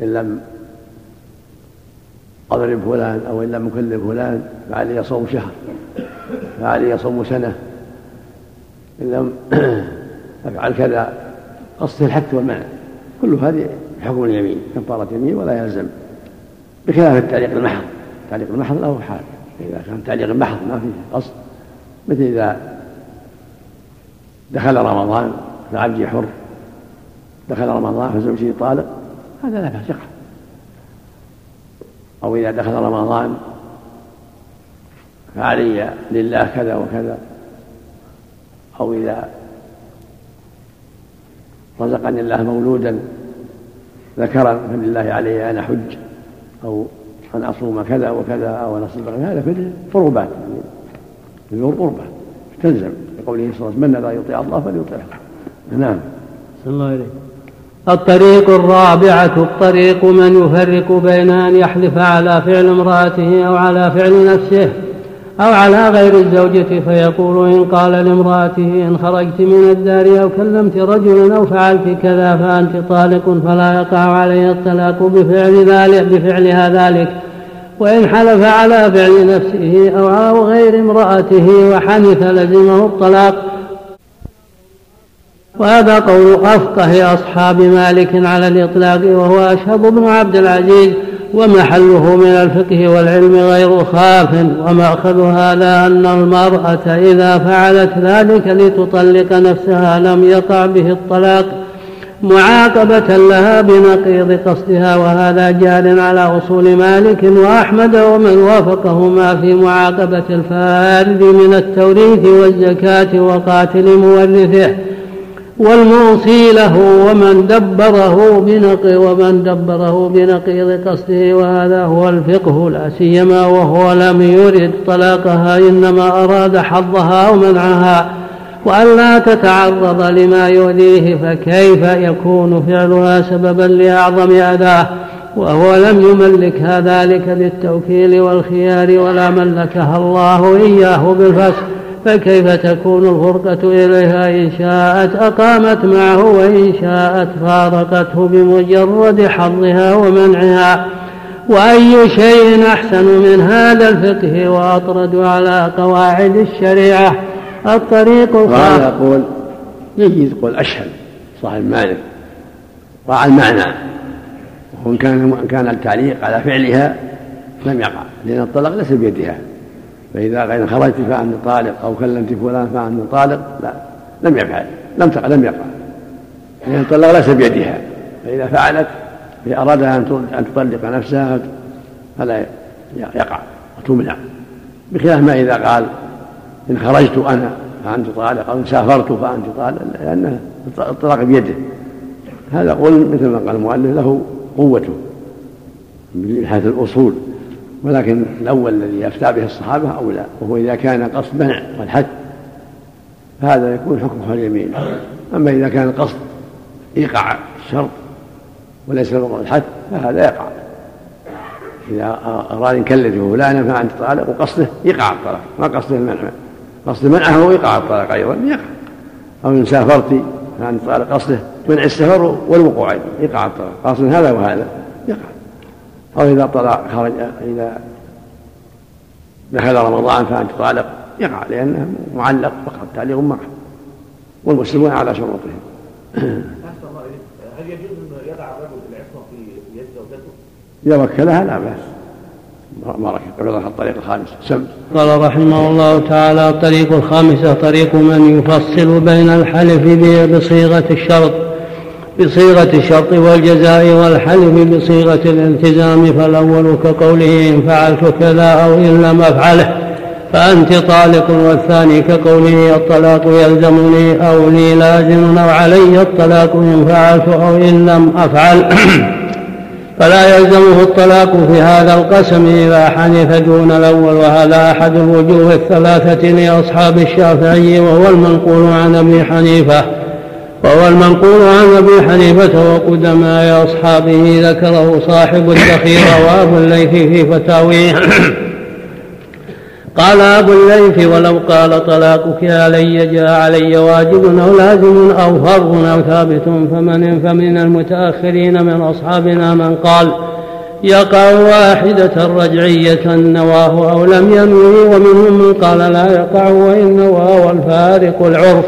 إن لم أضرب فلان أو إن لم أكلم فلان فعلي صوم شهر فعلي صوم سنة. إن لم أفعل كذا قصد الحث والمنع كل هذه حكم اليمين كفارة يمين ولا يلزم. بخلاف التعليق المحض. التعليق المحض له حال. إذا كان تعليق المحض ما فيه قصد. مثل إذا دخل رمضان فعبدي حر دخل رمضان فزوجتي طالق. هذا لا يقع أو إذا دخل رمضان فعلي لله كذا وكذا. أو إذا رزقني الله مولودا ذكرا فلله علي أن أحج أو أن أصوم كذا وكذا أو أن أصوم هذا في القربات في القربة تلزم لقوله صلى الله عليه وسلم من لا يطيع الله فليطيعه. نعم. صلى الله عليه. الطريق الرابعة الطريق من يفرق بين أن يحلف على فعل امرأته أو على فعل نفسه أو على غير الزوجة فيقول إن قال لامرأته إن خرجت من الدار أو كلمت رجلا أو فعلت كذا فأنت طالق فلا يقع عليه الطلاق بفعل ذلك بفعلها ذلك. وإن حلف على فعل نفسه أو غير امرأته وحنث لزمه الطلاق وهذا قول أفقه أصحاب مالك على الإطلاق وهو أشهب بن عبد العزيز ومحله من الفقه والعلم غير خاف ومأخذ هذا أن المرأة إذا فعلت ذلك لتطلق نفسها لم يقع به الطلاق معاقبة لها بنقيض قصدها وهذا جار على أصول مالك وأحمد ومن وافقهما في معاقبة الفارد من التوريث والزكاة وقاتل مورثه. والموصي له ومن دبره بنقي ومن دبره بنقيض قصده وهذا هو الفقه لا سيما وهو لم يرد طلاقها إنما أراد حظها ومنعها وأن لا تتعرض لما يؤذيه فكيف يكون فعلها سببا لأعظم أذاه وهو لم يملكها ذلك بالتوكيل والخيار ولا ملكها الله إياه بالفسق فكيف تكون الفرقة إليها إن شاءت أقامت معه وإن شاءت فارقته بمجرد حظها ومنعها؟ وأي شيء أحسن من هذا الفقه وأطرد على قواعد الشريعة؟ الطريق وهذا يقول يجي يقول أشهد صاحب مالك راعى المعنى وإن كان كان التعليق على فعلها لم يقع لأن الطلاق ليس بيدها. فإذا غير خرجت فأنت طالق أو كلمت فلان فأنت طالق لا لم يفعل لم تقع لم يقع. لأن الطلاق ليس بيدها. فإذا فعلت أرادها أن تطلق نفسها فلا يقع وتمنع. بخلاف ما إذا قال إن خرجت أنا فأنت طالق أو إن سافرت فأنت طالق لأن الطلاق بيده. هذا قول مثل ما قال المؤلف له قوته من حيث الأصول. ولكن الأول الذي يفتى به الصحابة أولى وهو إذا كان قصد منع والحد فهذا يكون حكمه اليمين. أما إذا كان قصد إيقاع الشرط وليس الحد فهذا يقع. إذا أراد أن يكلفه فلانا فأنت طالق وقصده إيقاع الطلاق ما قصده المنع. قصد منعه هو إيقاع الطلاق أيضا يقع. أو إن سافرت فأنت طالق قصده منع السفر والوقوع أيضا إيقاع الطلاق. قصد هذا وهذا. أو إذا طلع خرج إذا دخل رمضان فأنت طالق يقع لأنه معلق فقط تعليق معه والمسلمون على شروطهم. هل يجوز أن يضع الرجل العصمة في يد زوجته؟ إذا وكلها لا بأس. ما ركب الطريق الخامس. سم. قال رحمه الله تعالى الطريق الخامسة طريق من يفصل بين الحلف بصيغة الشرط. بصيغة الشرط والجزاء والحلف بصيغة الالتزام فالأول كقوله إن فعلت كذا أو إن لم أفعله فأنت طالق والثاني كقوله الطلاق يلزمني أو لي لازم أو علي الطلاق إن فعلت أو إن لم أفعل. فلا يلزمه الطلاق في هذا القسم إذا حنث دون الأول وهذا أحد الوجوه الثلاثة لأصحاب الشافعي وهو المنقول عن أبي حنيفة. وهو المنقول عن أبي حنيفة وقدماء أصحابه ذكره صاحب الذخيرة وأبو الليث في فتاويه. قال أبو الليث ولو قال طلاقك علي جاء علي واجب أو لازم أو فرض أو ثابت فمن فمن المتأخرين من أصحابنا من قال يقع واحدة رجعية نواه أو لم ينوي ومنهم من قال لا يقع وإن نوى والفارق العرف.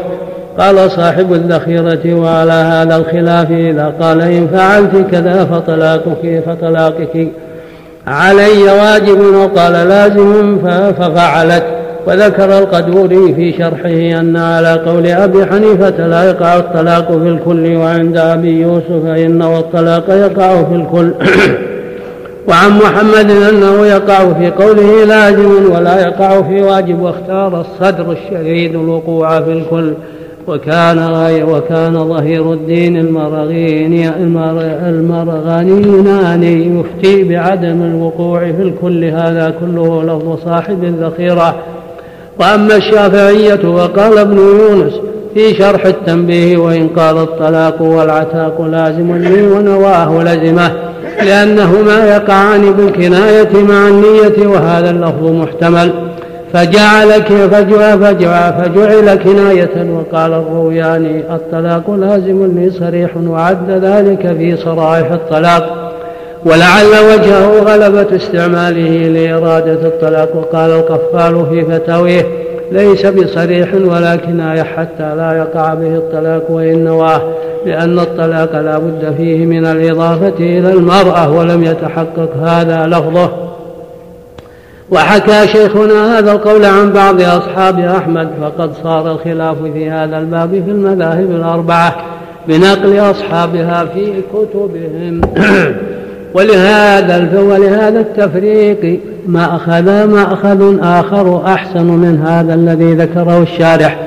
قال صاحب الذخيرة وعلى هذا الخلاف إذا قال إن فعلت كذا فطلاقك فطلاقك علي واجب وقال لازم ففعلت. وذكر القدوري في شرحه أن على قول أبي حنيفة لا يقع الطلاق في الكل وعند أبي يوسف إنه الطلاق يقع في الكل. وعن محمد أنه يقع في قوله لازم ولا يقع في واجب واختار الصدر الشديد الوقوع في الكل. وكان وكان ظهير الدين المرغين المرغنيناني يفتي بعدم الوقوع في الكل هذا كله لفظ صاحب الذخيرة. وأما الشافعية وقال ابن يونس في شرح التنبيه وإن قال الطلاق والعتاق لازم لي ونواه لزمه لأنهما يقعان بالكناية مع النية وهذا اللفظ محتمل. فجعل فجعل, فجعل, فجعل كناية وقال الروياني الطلاق لازم لي صريح وعد ذلك في صرائح الطلاق. ولعل وجهه غلبة استعماله لإرادة الطلاق. وقال القفال في فتاويه ليس بصريح ولكن حتى لا يقع به الطلاق وإن نواه لأن الطلاق لا بد فيه من الإضافة إلى المرأة ولم يتحقق هذا لفظه. وحكى شيخنا هذا القول عن بعض أصحاب أحمد فقد صار الخلاف في هذا الباب في المذاهب الأربعة بنقل أصحابها في كتبهم. ولهذا ولهذا التفريق ما أخذ ما أخذ آخر أحسن من هذا الذي ذكره الشارح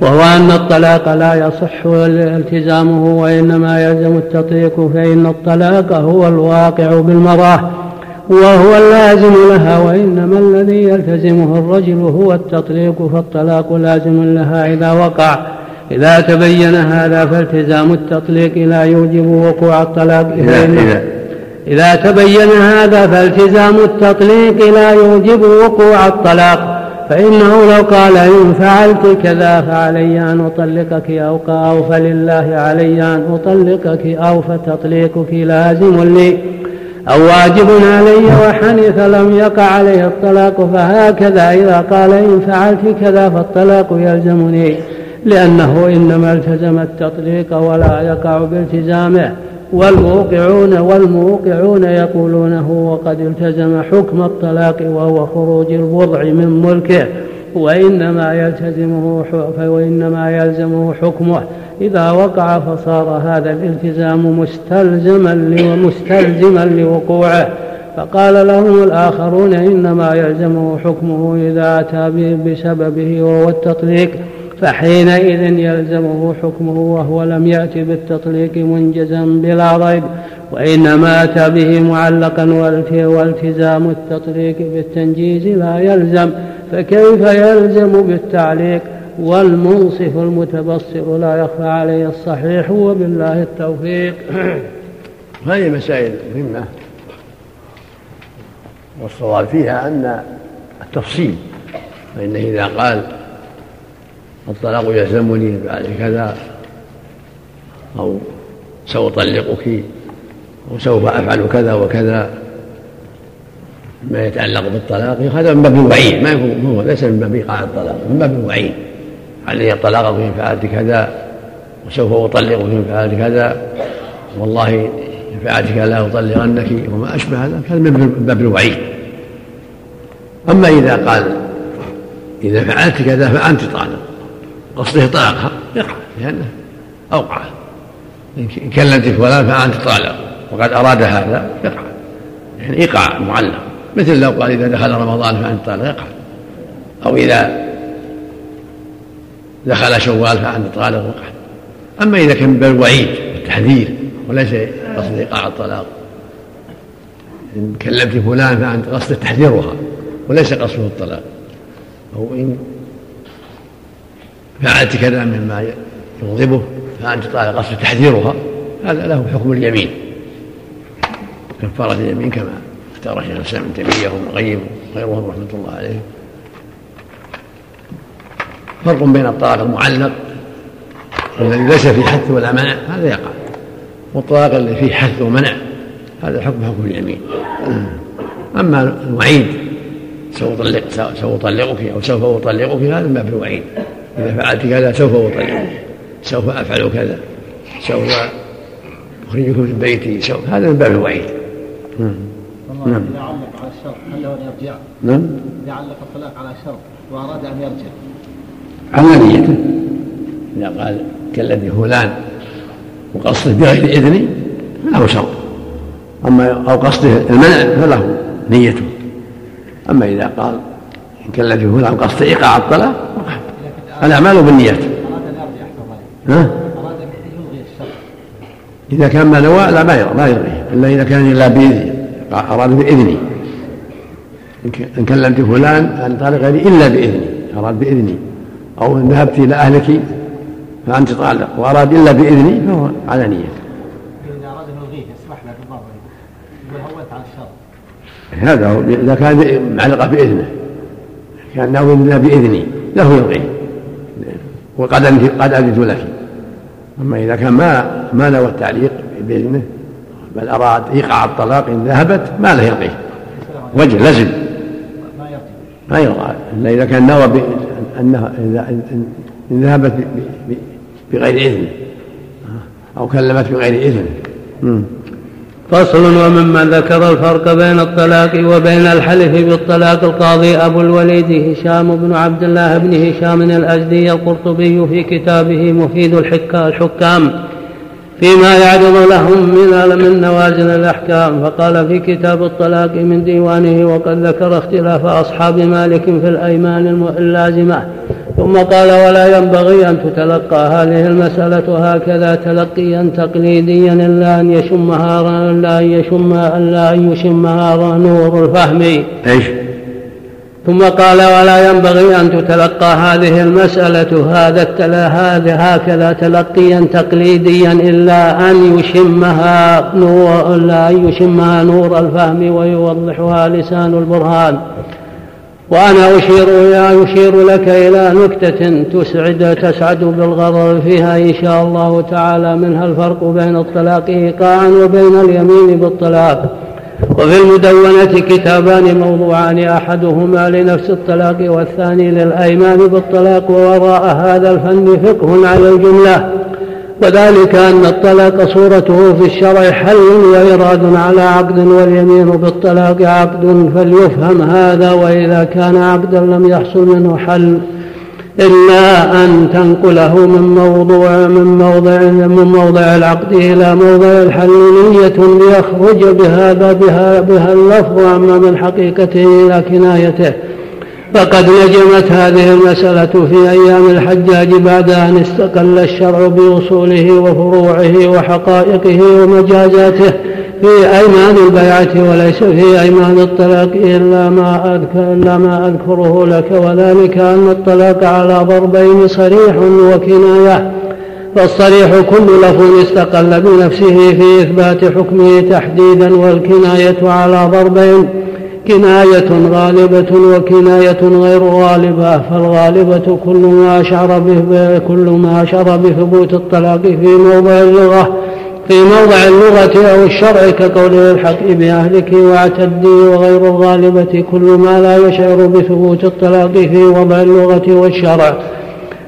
وهو أن الطلاق لا يصح التزامه وإنما يلزم التطليق فإن الطلاق هو الواقع بالمراه. وهو اللازم لها وإنما الذي يلتزمه الرجل هو التطليق فالطلاق لازم لها إذا وقع. إذا تبين هذا فالتزام التطليق لا يوجب وقوع الطلاق. إذا, إذا, إذا تبين هذا فالتزام التطليق لا يوجب وقوع الطلاق. فإنه لو قال إن فعلت كذا فعلي أن أطلقك أو أو فلله علي أن أطلقك أو فتطليقك لازم لي. أو واجب علي وحنث لم يقع عليه الطلاق فهكذا إذا قال إن فعلت كذا فالطلاق يلزمني لأنه إنما التزم التطليق ولا يقع بالتزامه. والموقعون والموقعون يقولونه وقد التزم حكم الطلاق وهو خروج الوضع من ملكه وإنما يلتزمه وإنما يلزمه حكمه. إذا وقع فصار هذا الالتزام مستلزما مستلزما لوقوعه. فقال لهم الآخرون إنما يلزمه حكمه إذا أتى بسببه وهو التطليق. فحينئذ يلزمه حكمه وهو لم يأت بالتطليق منجزا بلا ريب. وإنما أتى به معلقا والتزام التطليق بالتنجيز لا يلزم. فكيف يلزم بالتعليق؟ والمنصف المتبصر لا يخفى عليه الصحيح وبالله التوفيق. هذه مسائل مهمة. والصواب فيها أن التفصيل فإنه إذا قال الطلاق يلزمني بعد كذا أو سأطلقك وسوف أفعل كذا وكذا ما يتعلق بالطلاق هذا من باب الوعيد ما يكون هو ليس من باب إيقاع الطلاق من باب الوعيد علي الطلاق إن فعلت كذا وسوف أطلقك إن فعلت كذا. والله إن فعلت لا أطلقنك وما أشبه هذا هذا من باب الوعيد. أما إذا قال إذا فعلت كذا فأنت طالق قصده طلاقها يقع لأنه أوقع. إن كلمت فلان فأنت طالق وقد أراد هذا يقع. يعني إيقاع معلق. مثل لو قال إذا دخل رمضان فأنت طالق يقع. أو إذا دخل شوال فأنت طالق وقع أما إذا كان بالوعيد والتحذير وليس قصد إيقاع الطلاق. إن كلمت فلان فأنت قصد تحذيرها وليس قصده الطلاق. أو إن فعلت كذا مما يغضبه فأنت طالق قصد تحذيرها هذا له حكم اليمين. كفارة اليمين كما اختار شيخ الإسلام ابن تيمية وابن القيم وغيرهم رحمة الله عليهم. فرق بين الطلاق المعلق الذي ليس فيه حث ولا منع هذا يقع. والطلاق الذي فيه حث ومنع هذا حكم حكم اليمين. أما الوعيد سوف أطلق سوف أطلقك أو سوف أطلقك هذا ما في الوعيد. إذا فعلت كذا سوف أطلقك سوف أفعل كذا سوف أخرجك من بيتي سوف هذا من باب الوعيد. نعم نعم. إذا علق على الشرط هل له أن يرجع؟ نعم. إذا علق الطلاق على شرط وأراد أن يرجع. على نيته إذا قال كالذي فلان وقصده بغير إذني فله شرط. أما أو قصده المنع فله نيته. أما إذا قال إن كالذي فلان قصد إيقاع الطلاق الأعمال بالنيات. ها؟ إذا كان ما نوى لا ما ما يلغيه إلا إذا كان إلا بإذني أراد بإذني إن كلمت فلان عن طالق غيري إلا بإذني أراد بإذني أو إن ذهبت إلى أهلك فأنت طالق وأراد إلا بإذني فهو على نية. إذا أراد أن يلغيه يسمح له بالضبط يقول على الشرط هذا هو إذا كان معلقة بإذنه كان ناوي إلا بإذني له يلغيه وقد قد أذنت لك. أما إذا كان ما ما نوى التعليق بإذنه بل أراد إيقاع الطلاق إن ذهبت ما له يلقيه وجه لزم. ما يرضى. إلا إذا كان نوى أنها إن ذهبت بغير إذن. أو كلمت بغير إذن. فصل وممن ذكر الفرق بين الطلاق وبين الحلف بالطلاق القاضي أبو الوليد هشام بن عبد الله بن هشام الأزدي القرطبي في كتابه مفيد الحكام. فيما يعرض لهم من من نوازل الأحكام. فقال في كتاب الطلاق من ديوانه وقد ذكر اختلاف أصحاب مالك في الأيمان اللازمة. ثم قال ولا ينبغي أن تتلقى هذه المسألة هكذا تلقيا تقليديا إلا أن يشمها إلا أن يشم إلا أن يشمها نور الفهم. إيش؟ ثم قال ولا ينبغي أن تتلقى هذه المسألة هذا التلا هذا هكذا تلقيا تقليديا إلا أن يشمها نور إلا أن يشمها نور الفهم ويوضحها لسان البرهان. وأنا أشير إلى أشير لك إلى نكتة تسعد تسعد بالغرر فيها إن شاء الله تعالى منها الفرق بين الطلاق إيقاعا وبين اليمين بالطلاق. وفي المدونة كتابان موضوعان أحدهما لنفس الطلاق والثاني للأيمان بالطلاق ووراء هذا الفن فقه على الجملة. وذلك أن الطلاق صورته في الشرع حل وإراد على عقد واليمين بالطلاق عقد فليفهم هذا وإذا كان عقدا لم يحصل منه حل. إلا أن تنقله من موضوع من موضع من موضع العقد إلى موضع الحل نية ليخرج بهذا بها بها اللفظ أما من حقيقته إلى كنايته. فقد نجمت هذه المسألة في أيام الحجاج بعد أن استقل الشرع بأصوله وفروعه وحقائقه ومجازاته في أيمان البيعة وليس في أيمان الطلاق إلا ما أذكر إلا ما أذكره لك وذلك أن الطلاق على ضربين صريح وكناية. فالصريح كل لفظ استقل بنفسه في إثبات حكمه تحديدا والكناية على ضربين. كناية غالبة وكناية غير غالبة فالغالبة كل ما أشعر به كل ما أشعر بثبوت الطلاق في موضع اللغة في موضع اللغة أو الشرع كقوله الحق بأهلك واعتدي وغير الغالبة كل ما لا يشعر بثبوت الطلاق في وضع اللغة والشرع.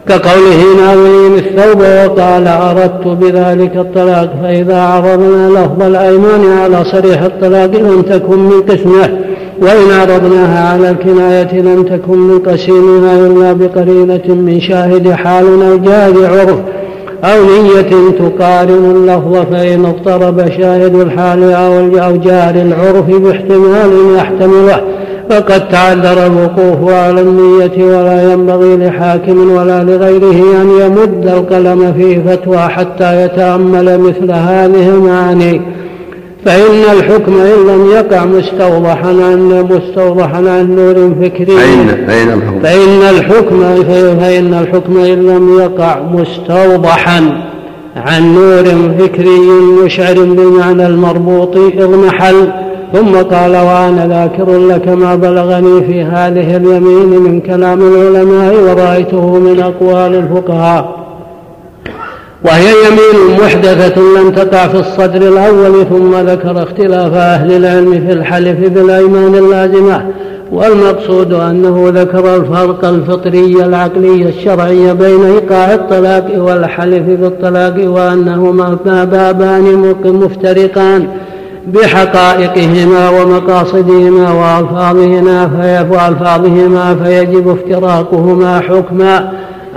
كقوله ناوين الثوب وقال أردت بذلك الطلاق فإذا عرضنا لفظ الأيمان على صريح الطلاق لم تكن من قسمه. وإن عرضناها على الكناية لم تكن من قسيمها إلا بقرينة من شاهد حال أو عرف أو نية تقارن اللفظ فإن اضطرب شاهد الحال أو جار العرف باحتمال يحتمله. فقد تعذر الوقوف على النية ولا ينبغي لحاكم ولا لغيره أن يمد القلم في فتوى حتى يتأمل مثل هذه المعاني. فإن الحكم إن لم يقع مستوضحا عن مستوضحا عن نور فكري. فإن فإن الحكم؟ فإن الحكم فإن الحكم إن لم يقع مستوضحا عن نور فكري مشعر بالمعنى المربوط اضمحل ثم قال وأنا ذاكر لك ما بلغني في هذه اليمين من كلام العلماء ورأيته من أقوال الفقهاء. وهي يمين محدثة لم تقع في الصدر الأول ثم ذكر اختلاف أهل العلم في الحلف بالأيمان اللازمة والمقصود أنه ذكر الفرق الفطري العقلي الشرعي بين إيقاع الطلاق والحلف بالطلاق وأنهما بابان مفترقان بحقائقهما ومقاصدهما وألفاظهما فيجب افتراقهما حكما.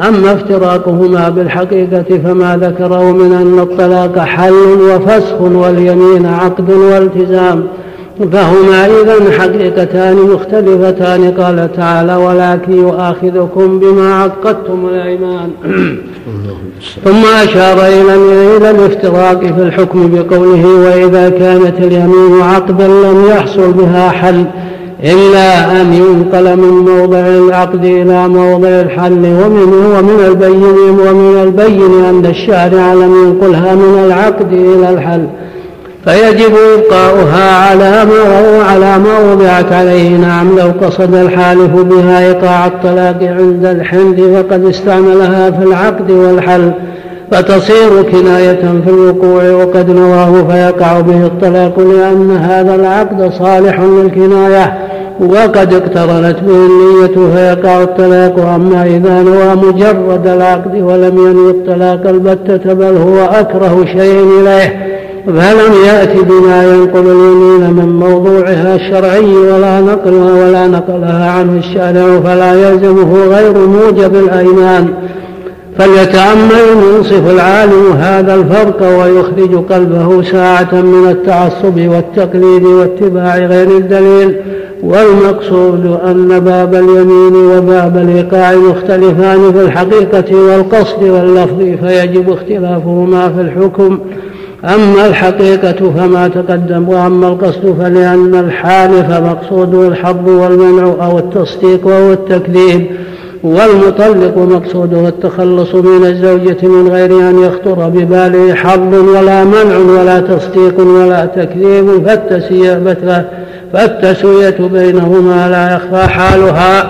أما افتراقهما بالحقيقة فما ذكره من أن الطلاق حل وفسخ واليمين عقد والتزام فهما إذا حقيقتان مختلفتان. قال تعالى ولكن يؤاخذكم بما عقدتم الأيمان. ثم أشار إلى إلى الافتراق في الحكم بقوله وإذا كانت اليمين عقدا لم يحصل بها حل إلا أن ينقل من موضع العقد إلى موضع الحل ومن ومن البين ومن البين أن الشارع لم ينقلها من العقد إلى الحل. فيجب إبقاؤها على ما على ما وضعت عليه. نعم لو قصد الحالف بها إيقاع الطلاق عند الحمد فقد استعملها في العقد والحل فتصير كناية في الوقوع وقد نواه فيقع به الطلاق لأن هذا العقد صالح للكناية. وقد اقترنت به النية فيقع الطلاق أما إذا نوى مجرد العقد ولم ينوي الطلاق البتة بل هو أكره شيء إليه فلم يأت بما ينقل اليمين من موضوعها الشرعي ولا نقلها ولا نقلها عنه الشارع فلا يلزمه غير موجب الأيمان. فليتأمل المنصف العالم هذا الفرق ويخرج قلبه ساعة من التعصب والتقليد واتباع غير الدليل. والمقصود أن باب اليمين وباب الإيقاع مختلفان في الحقيقة والقصد واللفظ فيجب اختلافهما في الحكم. أما الحقيقة فما تقدم وأما القصد فلأن الحالف مقصوده الحظ والمنع أو التصديق وهو التكذيب. والمطلق مقصوده التخلص من الزوجة من غير أن يخطر بباله حظ ولا منع ولا تصديق ولا تكذيب فالتسوية بينهما لا يخفى حالها.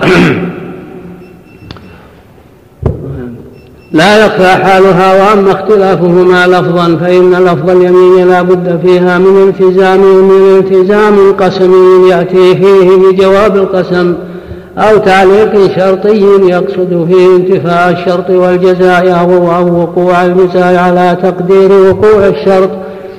لا يخفى حالها وأما اختلافهما لفظا فإن لفظ اليمين لا بد فيها من التزام من التزام قسمي يأتي فيه بجواب القسم. أو تعليق شرطي يقصد فيه انتفاء الشرط والجزاء أو وقوع الجزاء على تقدير وقوع الشرط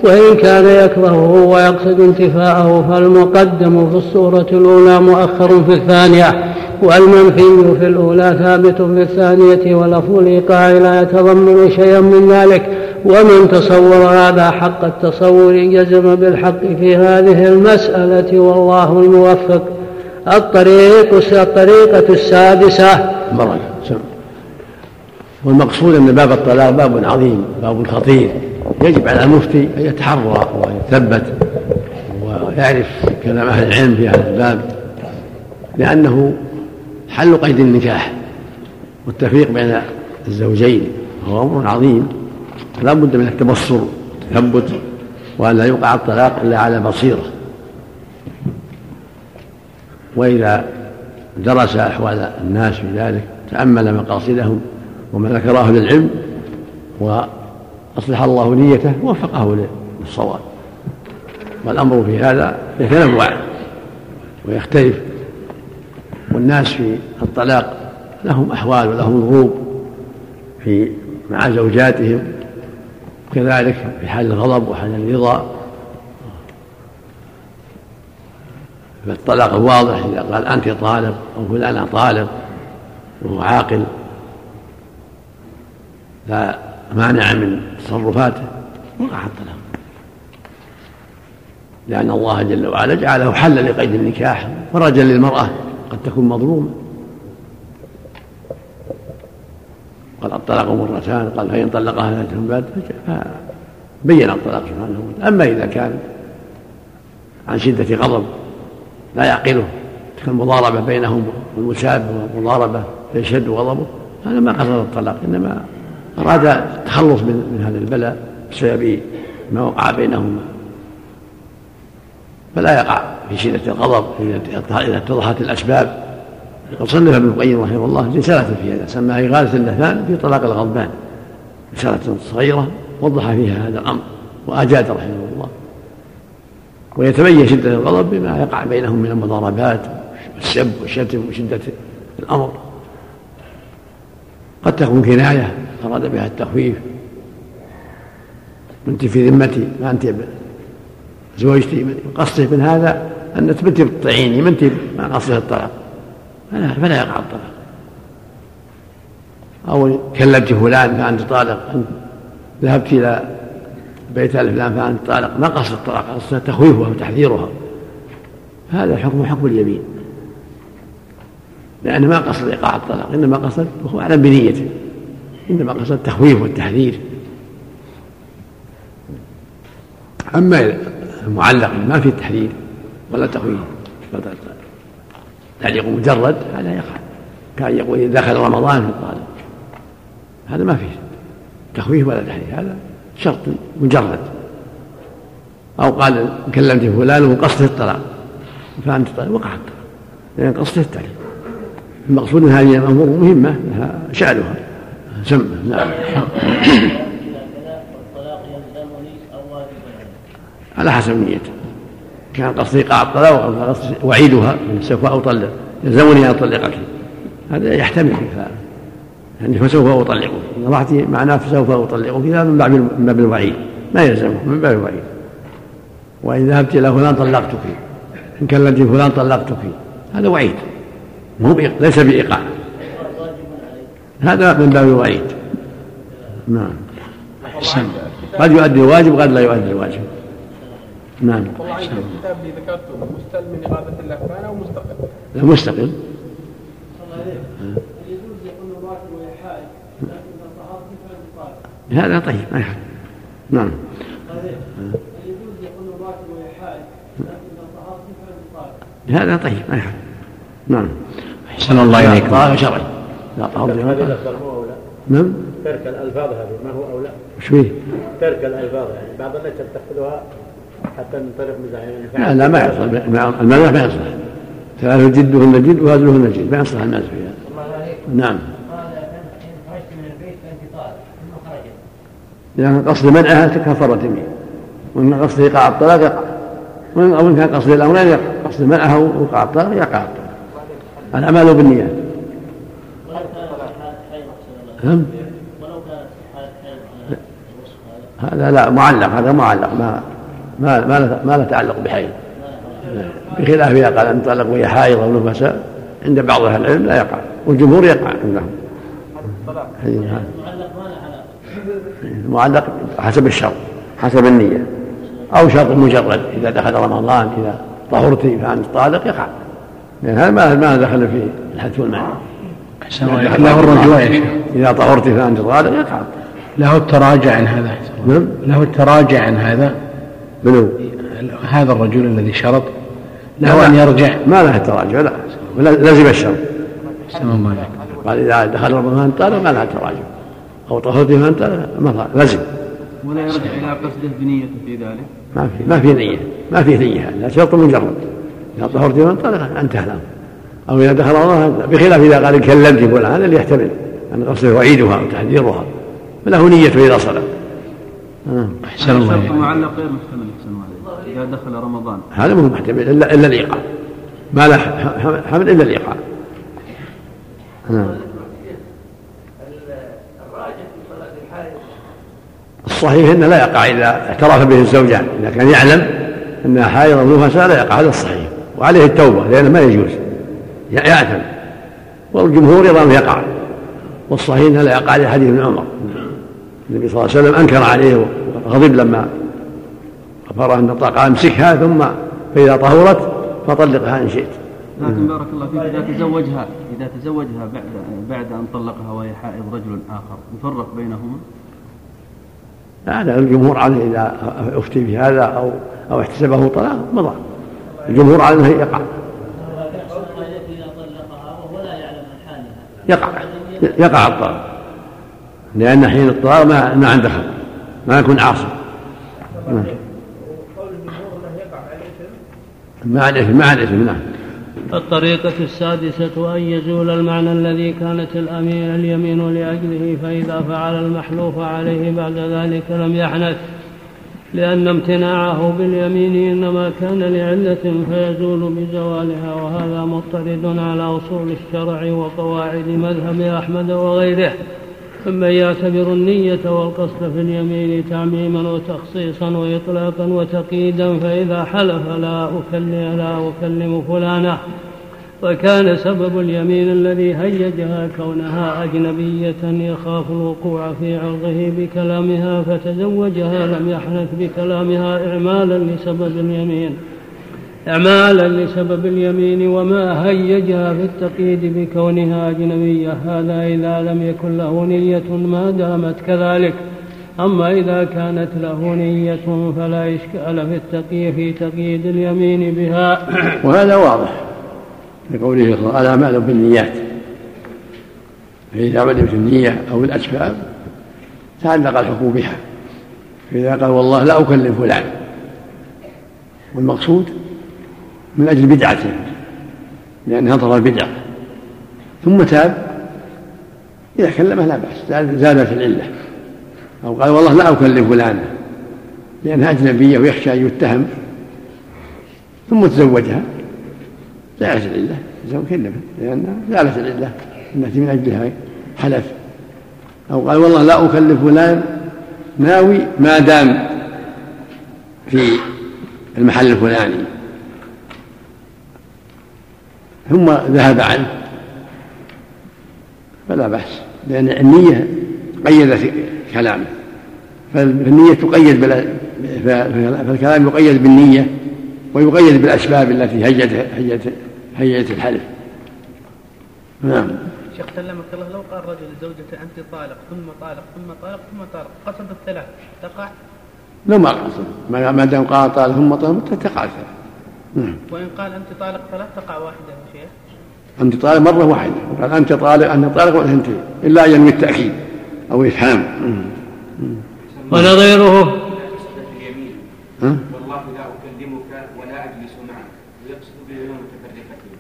وإن كان يكرهه ويقصد انتفاءه فالمقدم في الصورة الأولى مؤخر في الثانية والمنفي في الأولى ثابت في الثانية ولفظ الإيقاع لا يتضمن شيئا من ذلك ومن تصور هذا حق التصور جزم بالحق في هذه المسألة والله الموفق. الطريق الطريقة السادسة. مرة. والمقصود أن باب الطلاق باب عظيم باب خطير. يجب على المفتي أن يتحرى ويثبت ويعرف كلام أهل العلم في هذا الباب لأنه حل قيد النكاح والتفريق بين الزوجين. هو أمر عظيم. لا بد من التبصر التثبت وأن لا يوقع الطلاق إلا على بصيرة. وإذا درس أحوال الناس في ذلك تأمل مقاصدهم وما ذكر أهل العلم وأصلح الله نيته ووفقه للصواب. والأمر في هذا يتنوع ويختلف والناس في الطلاق لهم أحوال ولهم ظروف في مع زوجاتهم كذلك في حال الغضب وحال الرضا. فالطلاق الواضح إذا قال أنت طالق أو فلان طالق وهو عاقل لا مانع من تصرفاته. وقع الطلاق. لأن الله جل وعلا جعله حلا لقيد النكاح فرجا للمرأة قد تكون مظلومة. قال الطلاق مرتان قال فإن طلقها ثلاثة بعد فبين الطلاق سبحانه وتعالى. أما إذا كان عن شدة غضب لا يعقله المضاربة بينهم والمساب والمضاربة فيشد غضبه هذا ما قصد الطلاق إنما أراد التخلص من, من هذا البلاء بسبب ما وقع بينهما. فلا يقع في شدة الغضب إذا اتضحت الأسباب. قد صنف ابن القيم رحمه الله رسالة في هذا سماها إغاثة اللثان في طلاق الغضبان. رسالة صغيرة وضح فيها هذا الأمر وأجاد رحمه الله. ويتبين شدة الغضب بما يقع بينهم من المضاربات والسب والشتم وشدة الأمر. قد تكون كناية أراد بها التخفيف أنت في ذمتي ما أنت زوجتي قصده من هذا أن أنت بتطيعيني ما أنت ما قصده الطلاق. فلا, فلا يقع الطلاق. أو كلمت فلان فأنت طالق ذهبت إلى بيت آل فلان فأنت طالق ما قصد الطلاق قصد تخويفها وتحذيرها. هذا حكم حكم اليمين. لأنه ما قصد إيقاع الطلاق إنما قصد وهو أعلم بنيته إنما قصد التخويف والتحذير. أما المعلق ما فيه تحذير ولا تخويف. تعليق مجرد؟ هذا يقع. كان يقول إذا دخل رمضان في الطالق هذا ما فيه. تخويف ولا تحذير. هذا شرط مجرد. أو قال كلمت فلان وقصده الطلاق. فأنت طالق وقع الطلاق. لأن قصده التعليق. المقصود من هذه الأمور مهمة لها شأنها. سمة نعم. على حسب نيته كان قصدي إيقاع الطلاق أو قصدي أعيدها سوف أطلق يلزمني أن أطلقك. هذا يحتمل يعني فسوف أطلقك إن رحتي معناه فسوف أطلقك هذا من باب الوعيد. ما يلزمه من باب الوعيد. وإن ذهبت إلى فلان طلقتك. إن كلمت فلان طلقتك. هذا وعيد. مو ليس بإيقاع. هذا من باب الوعيد. نعم. قد يؤدي الواجب وقد لا يؤدي الواجب نعم. والله الكتاب اللي ذكرته مستل من إغاثة الأحفان أو مستقل؟ لا مستقل. هذا طيب ما يحل نعم. هذا طيب ما يحل نعم. أحسن الله إليكم. طاهر شرعي. لا طهر نعم. ترك الألفاظ هذه ما هو أولى وش فيه؟ ترك الألفاظ يعني بعض الناس تتخذها حتى من طريق مزاح لا لا ما يصلح المزح ما يصلح ثلاث جدهن جد وهزلهن جد ما يصلح المزح فيها. نعم. كان قصد منعها كفرت يمين وإن قصد إيقاع الطلاق يقع. أو إن كان قصد الأمرين يقع. قصد منعها وإيقاع الطلاق يقع الطلاق. الأعمال بالنيات نعم هذا لا معلق هذا معلق. ما ما ما ما له تعلق بحيض بخلاف إذا قال أن طلق وهي حائض أو نفساء عند بعض أهل العلم لا يقع. والجمهور يقع عندهم. المعلق حسب الشرط حسب النية. أو شرط مجرد إذا دخل رمضان إذا طهرتي فأنت طالق يقع لأن هذا ما ما دخل في الحدث والمعنى له الرجوع يا شيخ. إذا طهرت فأنت طالق يقع له التراجع عن هذا. نعم. له التراجع عن هذا. منو؟ هذا الرجل الذي شرط. له أن يرجع. ما له التراجع لا. لزم الشرط. قال إذا دخل رمضان طالق ما له التراجع أو طهرت فأنت ما لزم ولا يرجع إلى قصده بنية في ذلك؟ ما في ما في نية ما في نية. هذا شرط مجرد إذا طهرت فأنت انتهى الأمر. أو إذا دخل رمضان بخلاف إذا قال كلمت يقول هذا اللي يحتمل أن قصده وعيدها وتحذيرها فله نية إذا صلى أحسن الله إليك. معلق غير محتمل أحسن الله إذا دخل رمضان. هذا مو محتمل إلا إلا الإيقاع. ما له حمل إلا الإيقاع. نعم. الصحيح انه لا يقع إذا اعترف به الزوجان إذا كان يعلم انها حائض أو نفساء لا يقع هذا الصحيح. وعليه التوبة لأنه ما يجوز يأثم والجمهور يرى انه يقع. والصحيح إنه لا يقع لحديث ابن عمر. النبي صلى الله عليه وسلم أنكر عليه وغضب لما اخبره أن قال أمسكها ثم فإذا طهرت فطلقها إن شئت. لكن بارك الله فيك. إذا تزوجها إذا تزوجها بعد بعد أن طلقها وهي حائض رجل آخر يفرق بينهما؟ هذا الجمهور عليه إذا أفتي بهذا أو أو احتسبه طلاق مضى. الجمهور على أنه يقع. يقع. يقع الطلاق. لأن حين الطلاق ما ما عنده خبر ما يكون عاصم ما عليه ما عليه نعم. الطريقة السادسة أن يزول المعنى الذي كانت الأمين اليمين لأجله فإذا فعل المحلوف عليه بعد ذلك لم يحنث لأن امتناعه باليمين إنما كان لعلة فيزول بزوالها وهذا مضطرد على أصول الشرع وقواعد مذهب أحمد وغيره. ثم يعتبر النية والقصد في اليمين تعميما وتخصيصا وإطلاقا وتقييدا فإذا حلف لا أكلم لا أكلم فلانة. وكان سبب اليمين الذي هيجها كونها أجنبية يخاف الوقوع في عرضه بكلامها فتزوجها لم يحنث بكلامها إعمالا لسبب اليمين. إعمالا لسبب اليمين وما هيجها في التقييد بكونها أجنبية. هذا إذا لم يكن له نية ما دامت كذلك. أما إذا كانت له نية فلا إشكال في التقييد في تقييد اليمين بها. وهذا واضح. لقوله الأعمال بالنيات فإذا علمت النية أو الأسباب تعلق الحكم بها. فإذا قال والله لا أكلم فلان والمقصود من أجل بدعته لأن نظر البدعة ثم تاب إذا كلمه لا بأس زادت العلة. أو قال والله لا أكلم فلانة لأنها أجنبية ويخشى أن يتهم ثم تزوجها. زالت العلة تزوج كلمة لأنها زالت العلة التي من أجلها حلف. أو قال والله لا أكلف فلان ناوي ما دام في المحل الفلاني. ثم ذهب عنه. فلا بأس لأن النية قيدت كلامه. فالنية تقيد فالكلام يقيد بالنية ويقيد بالأسباب التي هيجت هيجت هيجت الحلف. نعم. شيخ سلمك الله لو قال رجل لزوجته أنت طالق ثم طالق ثم طالق ثم طالق قصد الثلاث تقع؟ لو ما قصد. ما دام قال طالق ثم طالق تقع الثلاث. نعم. وإن قال أنت طالق ثلاث تقع واحدة يا شيخ. أنت طالق مرة واحدة. قال أنت طالق أنت طالق وثنتين إلا أن ينوي التأكيد أو إفهام ونظيره والله لا أكلمك ولا أجلس معك ويقصد بيوم متفرقتين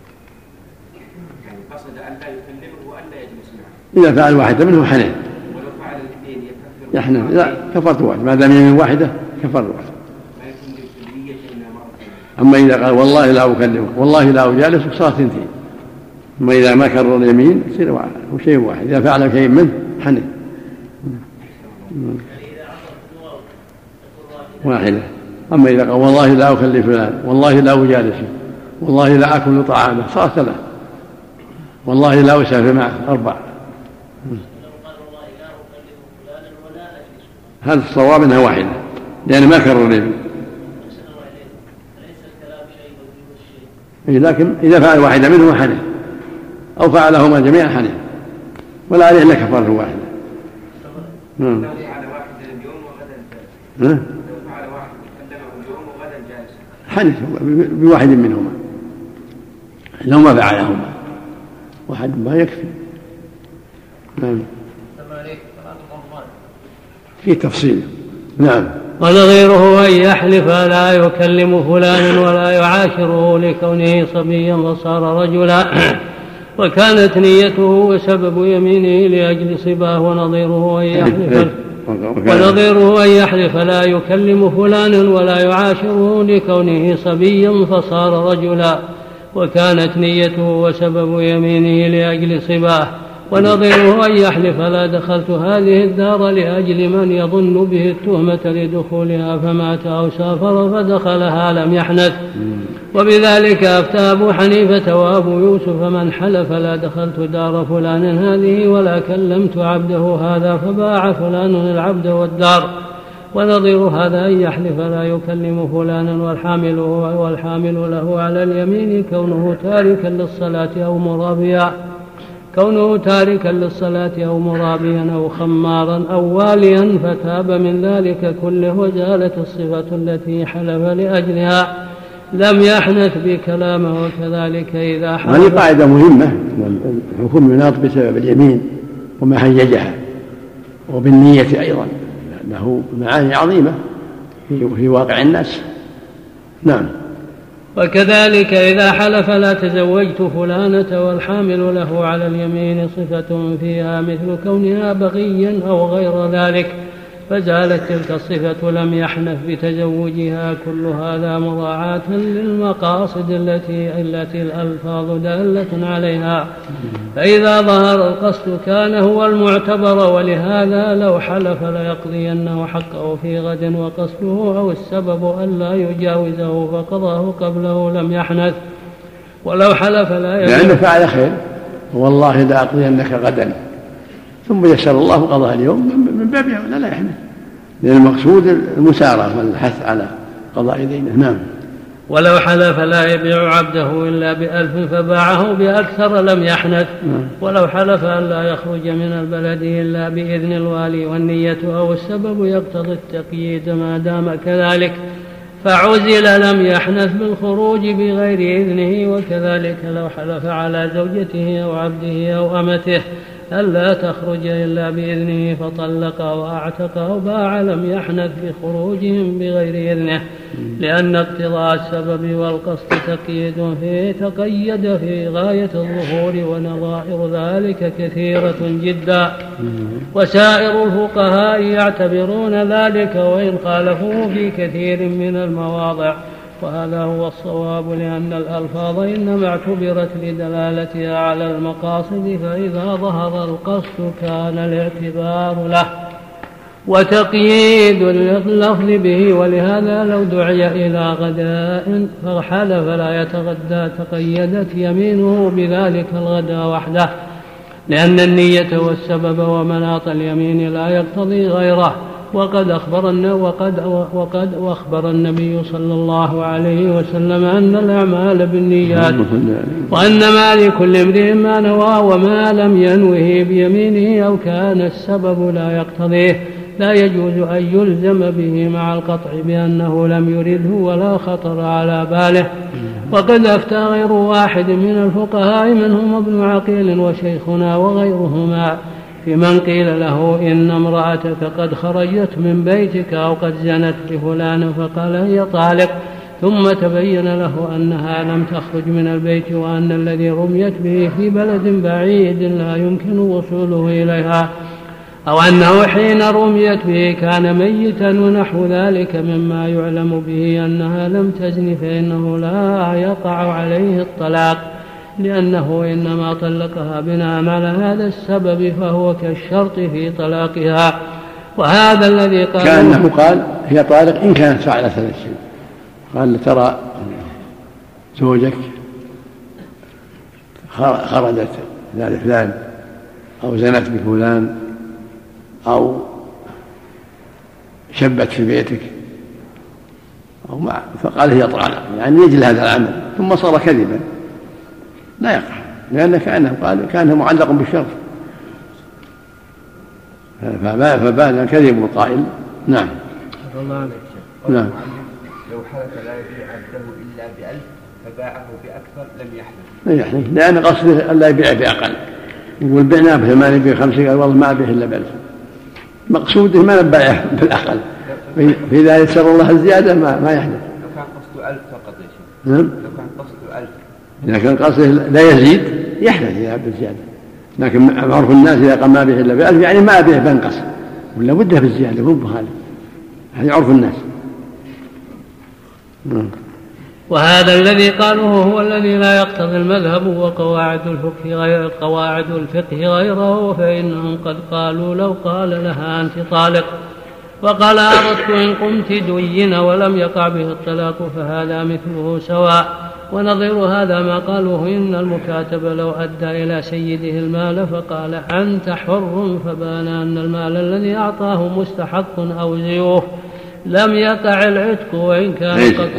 يعني قصد أن لا يكلمه وأن لا يجلس معه إذا فعل واحدة منهم حنين. ولو فعل الاثنين يكفر يحنن لا كفرت واحد. ما دام يمين واحدة كفر واحد. أما إذا قال والله لا أكلمك والله لا أجالسك صارت اثنتين أما إذا ما كرر اليمين يصير شيء واحد. إذا فعل شيء منه حنين. واحدة. أما إذا قال والله لا أكلف فلان والله لا أجالسه والله لا أكل طعامه صار ثلاث والله لا أسافر معه أربع هذا الصواب أنها واحدة؟ لأن ما كرر اليمين إيه لكن إذا فعل واحدة منهما حنث أو فعلهما جميعا حنث ولا عليه إلا كفارة واحدة. نعم. حنث بواحد منهما. لو ما فعلهما. واحد ما يكفي. نعم. في تفصيل. نعم. ونظيره أن يحلف لا يكلم فلانا ولا يعاشره لكونه صبيا وصار رجلا. وكانت نيته وسبب يمينه لأجل صباه ونظيره أن يحلف. ونظيره أن يحلف لا يكلم فلانا ولا يعاشره لكونه صبيا فصار رجلا. وكانت نيته وسبب يمينه لأجل صباه. ونظيره أن يحلف لا دخلت هذه الدار لأجل من يظن به التهمة لدخولها؟ فمات أو سافر فدخلها لم يحنث. وبذلك أفتى أبو حنيفة وأبو يوسف من حلف لا دخلت دار فلان هذه ولا كلمت عبده هذا فباع فلان العبد والدار. ونظير هذا أن يحلف لا يكلم فلانا والحامل والحامل له على اليمين كونه تاركا للصلاة أو مرابيا كونه تاركا للصلاة أو مرابيا أو خمارا أو واليا فتاب من ذلك كله وزالت الصفة التي حلف لأجلها. لم يحنث بكلامه وكذلك إذا حلف. هذه قاعدة مهمة الحكم يناط بسبب اليمين وما هيجها وبالنية أيضا له معاني عظيمة في واقع الناس. نعم. وكذلك إذا حلف لا تزوجت فلانة والحامل له على اليمين صفة فيها مثل كونها بغيا أو غير ذلك. فزالت تلك الصفة لم يحنف بتزوجها. كل هذا مراعاة للمقاصد التي التي الألفاظ دالة عليها. فإذا ظهر القصد كان هو المعتبر ولهذا لو حلف ليقضينه حقه في غد وقصده أو السبب ألا يجاوزه فقضاه قبله لم يحنث. ولو حلف لا لأنه فعل خير. والله لأقضينك غدا. ثم يسر الله قضاء اليوم من باب لا لا يحنث لأن المقصود المسارة والحث على قضاء دينه. نعم. ولو حلف لا يبيع عبده إلا بألف فباعه بأكثر لم يحنث. نعم. ولو حلف أن لا يخرج من البلد إلا بإذن الوالي والنية أو السبب يقتضي التقييد ما دام كذلك. فعزل لم يحنث بالخروج بغير إذنه وكذلك لو حلف على زوجته أو عبده أو أمته. ألا تخرج إلا بإذنه فطلق وأعتق أو باع لم يحنث بخروجهم بغير إذنه لأن اقتضاء السبب والقصد تقييد فيه تقيد في غاية الظهور ونظائر ذلك كثيرة جدا. وسائر الفقهاء يعتبرون ذلك وإن خالفوه في كثير من المواضع. وهذا هو الصواب لأن الألفاظ إنما اعتبرت لدلالتها على المقاصد فإذا ظهر القصد كان الاعتبار له. وتقييد اللفظ به ولهذا لو دعي إلى غداء فحلف لا يتغدى تقيدت يمينه بذلك الغداء وحده. لأن النية والسبب ومناط اليمين لا يقتضي غيره. وقد أخبر وقد وقد وأخبر النبي صلى الله عليه وسلم أن الأعمال بالنيات وأن ما لكل امرئ ما نوى وما لم ينوه بيمينه أو كان السبب لا يقتضيه. لا يجوز أن يلزم به مع القطع بأنه لم يرده ولا خطر على باله. وقد أفتى غير واحد من الفقهاء منهم ابن عقيل وشيخنا وغيرهما. في من قيل له إن امرأتك قد خرجت من بيتك أو قد زنت بفلان فقال هي طالق. ثم تبين له أنها لم تخرج من البيت وأن الذي رميت به في بلد بعيد لا يمكن وصوله إليها. أو أنه حين رميت به كان ميتا ونحو ذلك مما يعلم به أنها لم تزن فإنه لا يقع عليه الطلاق. لأنه إنما طلقها بناء على هذا السبب فهو كالشرط في طلاقها. وهذا الذي قال كأنه قال هي طالق إن كانت فعلت هذا الشيء. قال ترى زوجك خرجت إلى فلان أو زنت بفلان أو شبت في بيتك أو ما فقال هي طالق يعني يجل هذا العمل ثم صار كذبا. لا يقع. لأن كأنه قال كأنه معلق بالشرط فبان كذب القائل نعم. الله عليك نعم. لو حلف لا يبيع عبده إلا بألف فباعه بأكثر لم يحلف. لم يحلف لأن قصده ألا يبيع بأقل. يقول بعنا بثمانية بخمسة قال والله ما أبيع إلا بألف. مقصوده ما نبايعه بالأقل. فإذا يسر الله الزيادة ما ما يحلف. لو كان قصده ألف فقط يا شيخ. نعم. لو إذا كان قصده لا يزيد يحلف إذا بالزيادة لكن معروف الناس إذا قال ما به إلا بألف يعني ما به بنقص. ولا بده بالزيادة مو بهذا هذا عرف الناس. نعم. وهذا الذي قالوه هو الذي لا يقتضي المذهب وقواعد الفقه غير قواعد الفقه غيره فإنهم قد قالوا لو قال لها أنت طالق. وقال أردت إن قمت دين ولم يقع به الطلاق فهذا مثله سواء. ونظير هذا ما قالوه إن المكاتب لو أدى إلى سيده المال فقال أنت حر فبان أن المال الذي أعطاه مستحق أو زيوف لم يقع العتق وإن كان قد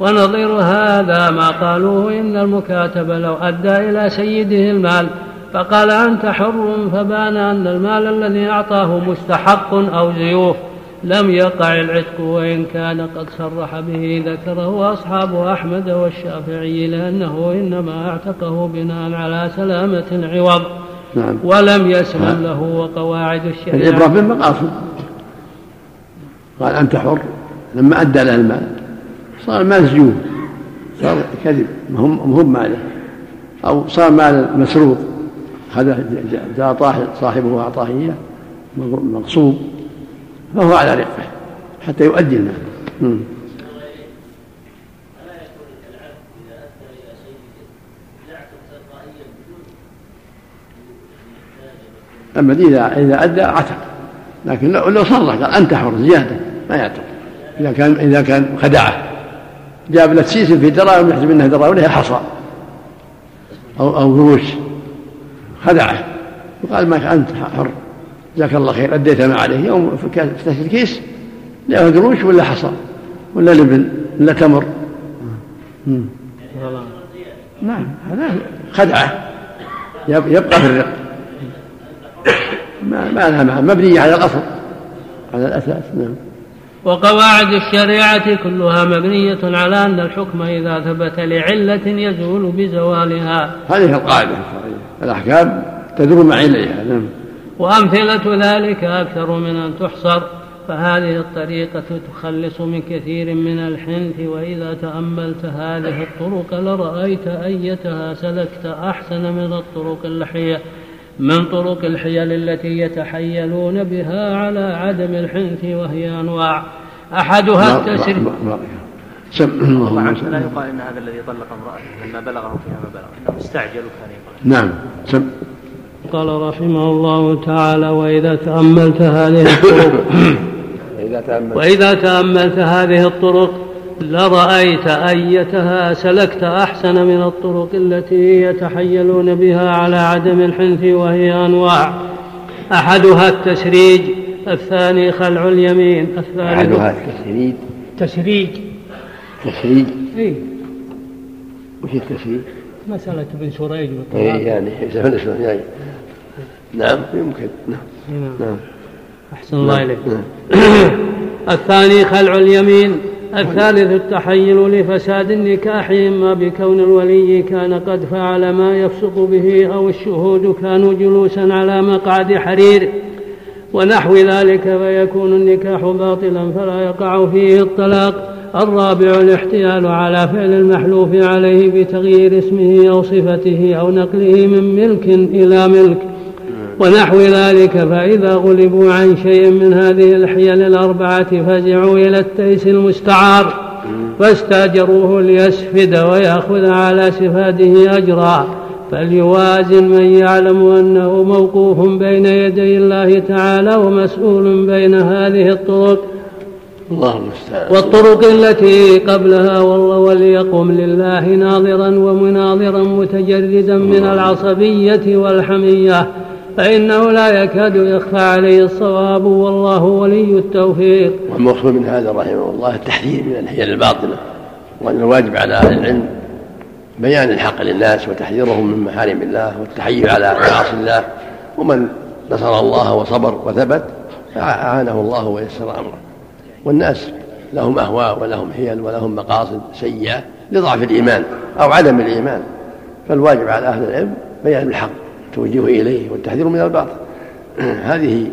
ونظير هذا ما قالوه إن المكاتب لو أدى إلى سيده المال فقال أنت حر فبان أن المال الذي أعطاه مستحق أو زيوف لم يقع العتق وإن كان قد صرح به ذكره أصحاب أحمد والشافعي لأنه إنما اعتقه بناء على سلامة العوض. نعم. ولم يسلم نعم. له وقواعد الشريعة. العبرة بالمقاصد قال أنت حر. لما أدى له المال. صار مسجون صار كذب. ما هو ماله. أو صار مال مسروق. هذا جاء صاحبه وأعطاه إياه. مغصوب. فهو على رقه حتى يؤدي المال أما إذا إذا أدى عتق. لكن لو صرح قال أنت حر زيادة ما يعتق. إذا كان إذا كان خدعه جاب له سيس في دراهم يحسب إنها دراهم لها حصى. أو أو قروش خدعه وقال ما أنت حر. جزاك الله خير اديت ما عليه. يوم فتحت الكيس لا قروش ولا حصى ولا لبن ولا تمر. نعم هذا خدعة. يبقى في الرق. ما, ما لها مبنية على الأصل على الأساس نعم. وقواعد الشريعة كلها مبنية على أن الحكم إذا ثبت لعلة يزول بزوالها. هذه القاعدة الشرعية الأحكام تدور مع عليها نعم. وأمثلة ذلك أكثر من أن تحصر فهذه الطريقة تخلص من كثير من الحنث وإذا تأملت هذه الطرق لرأيت أيتها سلكت أحسن من الطرق اللحية. من طرق الحيل التي يتحيلون بها على عدم الحنث وهي أنواع. أحدها التسريح طبعا لا يقال إن هذا الذي طلق امرأته لما بلغه فيها ما بلغ إنه استعجل وكان يقال نعم. سم قال رحمه الله تعالى وإذا تأملت هذه الطرق وإذا تأملت هذه الطرق لرأيت أيتها سلكت أحسن من الطرق التي يتحيلون بها على عدم الحنث وهي أنواع. أحدها التسريج الثاني خلع اليمين الثالث أحدها التسريج. تسريج. تسريج. إيه. وش التسريج؟ مسألة ابن سريج إيه يعني يعني نعم يمكن. نعم. نعم, نعم. أحسن الله نعم. إليك. نعم. الثاني خلع اليمين الثالث التحيل لفساد النكاح إما بكون الولي كان قد فعل ما يفسق به أو الشهود كانوا جلوسا على مقعد حرير. ونحو ذلك فيكون النكاح باطلا فلا يقع فيه الطلاق. الرابع الاحتيال على فعل المحلوف عليه بتغيير اسمه أو صفته أو نقله من ملك إلى ملك. ونحو ذلك فإذا غلبوا عن شيء من هذه الحيل الأربعة فزعوا إلى التيس المستعار فاستأجروه ليسفد ويأخذ على سفاده أجرا. فليوازن من يعلم أنه موقوف بين يدي الله تعالى ومسؤول بين هذه الطرق. الله المستعان. والطرق التي قبلها والله وليقم لله ناظرا ومناظرا متجردا من العصبية والحمية. فإنه لا يكاد يخفى عليه الصواب والله ولي التوفيق. والمقصود من هذا رحمه الله التحذير من الحيل الباطلة وأن الواجب على أهل العلم بيان الحق للناس وتحذيرهم من محارم الله والتحيي على معاصي الله. ومن نصر الله وصبر وثبت أعانه الله ويسر أمره. والناس لهم أهواء ولهم حيل ولهم مقاصد سيئة لضعف الإيمان أو عدم الإيمان. فالواجب على أهل العلم بيان الحق التوجيه إليه والتحذير من الباطل هذه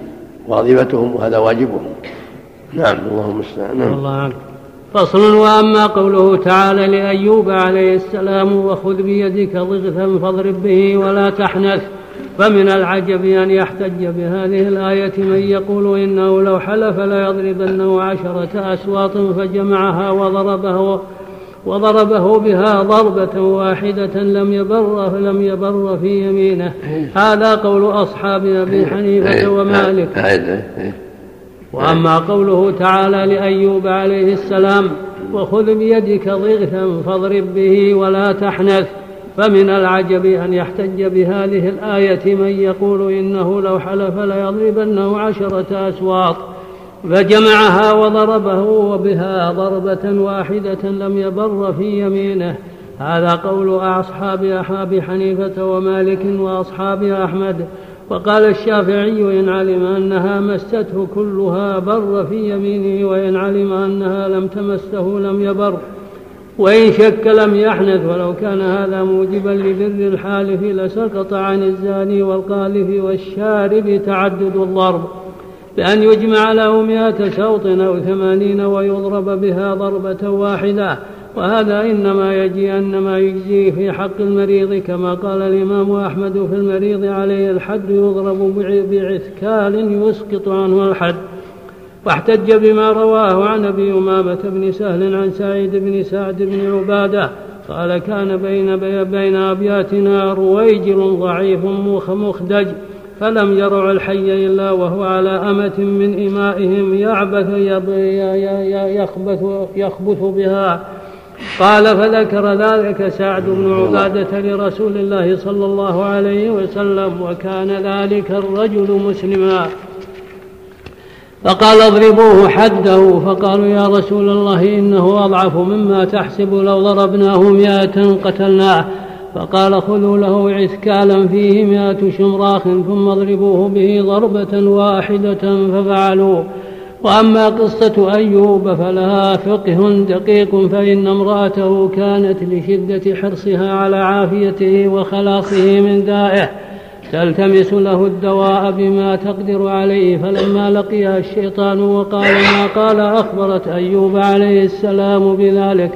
وظيفتهم وهذا واجبهم. نعم اللهم المستعان نعم. الله عنك فصل وأما قوله تعالى لأيوب عليه السلام وخذ بيدك ضغثا فاضرب به ولا تحنث. فمن العجب أن يحتج بهذه الآية من يقول إنه لو حلف ليضربنه عشرة اسواط فجمعها وضربه وضربه بها ضربة واحدة لم يبر لم يبر في يمينه. هذا قول أصحاب أبي حنيفة ومالك. وأما قوله تعالى لأيوب عليه السلام وخذ بيدك ضغثا فاضرب به ولا تحنث فمن العجب أن يحتج بهذه الآية من يقول إنه لو حلف ليضربنه عشرة أسواط فجمعها وضربه وبها ضربة واحدة لم يبر في يمينه. هذا قول أصحاب أصحاب حنيفة ومالك وأصحاب أحمد. وقال الشافعي إن علم أنها مسته كلها بر في يمينه وإن علم أنها لم تمسه لم يبر. وإن شك لم يحنث ولو كان هذا موجبا لبر الحالف لسقط عن الزاني والقاذف والشارب تعدد الضرب. بأن يجمع له مئة شوط أو ثمانين ويضرب بها ضربة واحدة. وهذا إنما يجي أنما يجزي في حق المريض كما قال الإمام أحمد في المريض عليه الحد يضرب بعثكال يسقط عنه الحد. واحتج بما رواه عن أبي أمامة بن سهل عن سعيد بن سعد بن عبادة قال كان بين بين أبياتنا رويجل ضعيف مخدج فلم يرع الحي إلا وهو على أمة من إمائهم يعبث يخبث, يخبث بها. قال فذكر ذلك سعد بن عبادة لرسول الله صلى الله عليه وسلم وكان ذلك الرجل مسلما. فقال اضربوه حده فقالوا يا رسول الله إنه أضعف مما تحسب لو ضربناه مئة قتلناه. فقال خذوا له عثكالا فيه مائة شمراخ ثم اضربوه به ضربة واحدة ففعلوا. وأما قصة أيوب فلها فقه دقيق فإن امرأته كانت لشدة حرصها على عافيته وخلاصه من دائه. تلتمس له الدواء بما تقدر عليه. فلما لقيها الشيطان وقال ما قال أخبرت أيوب عليه السلام بذلك.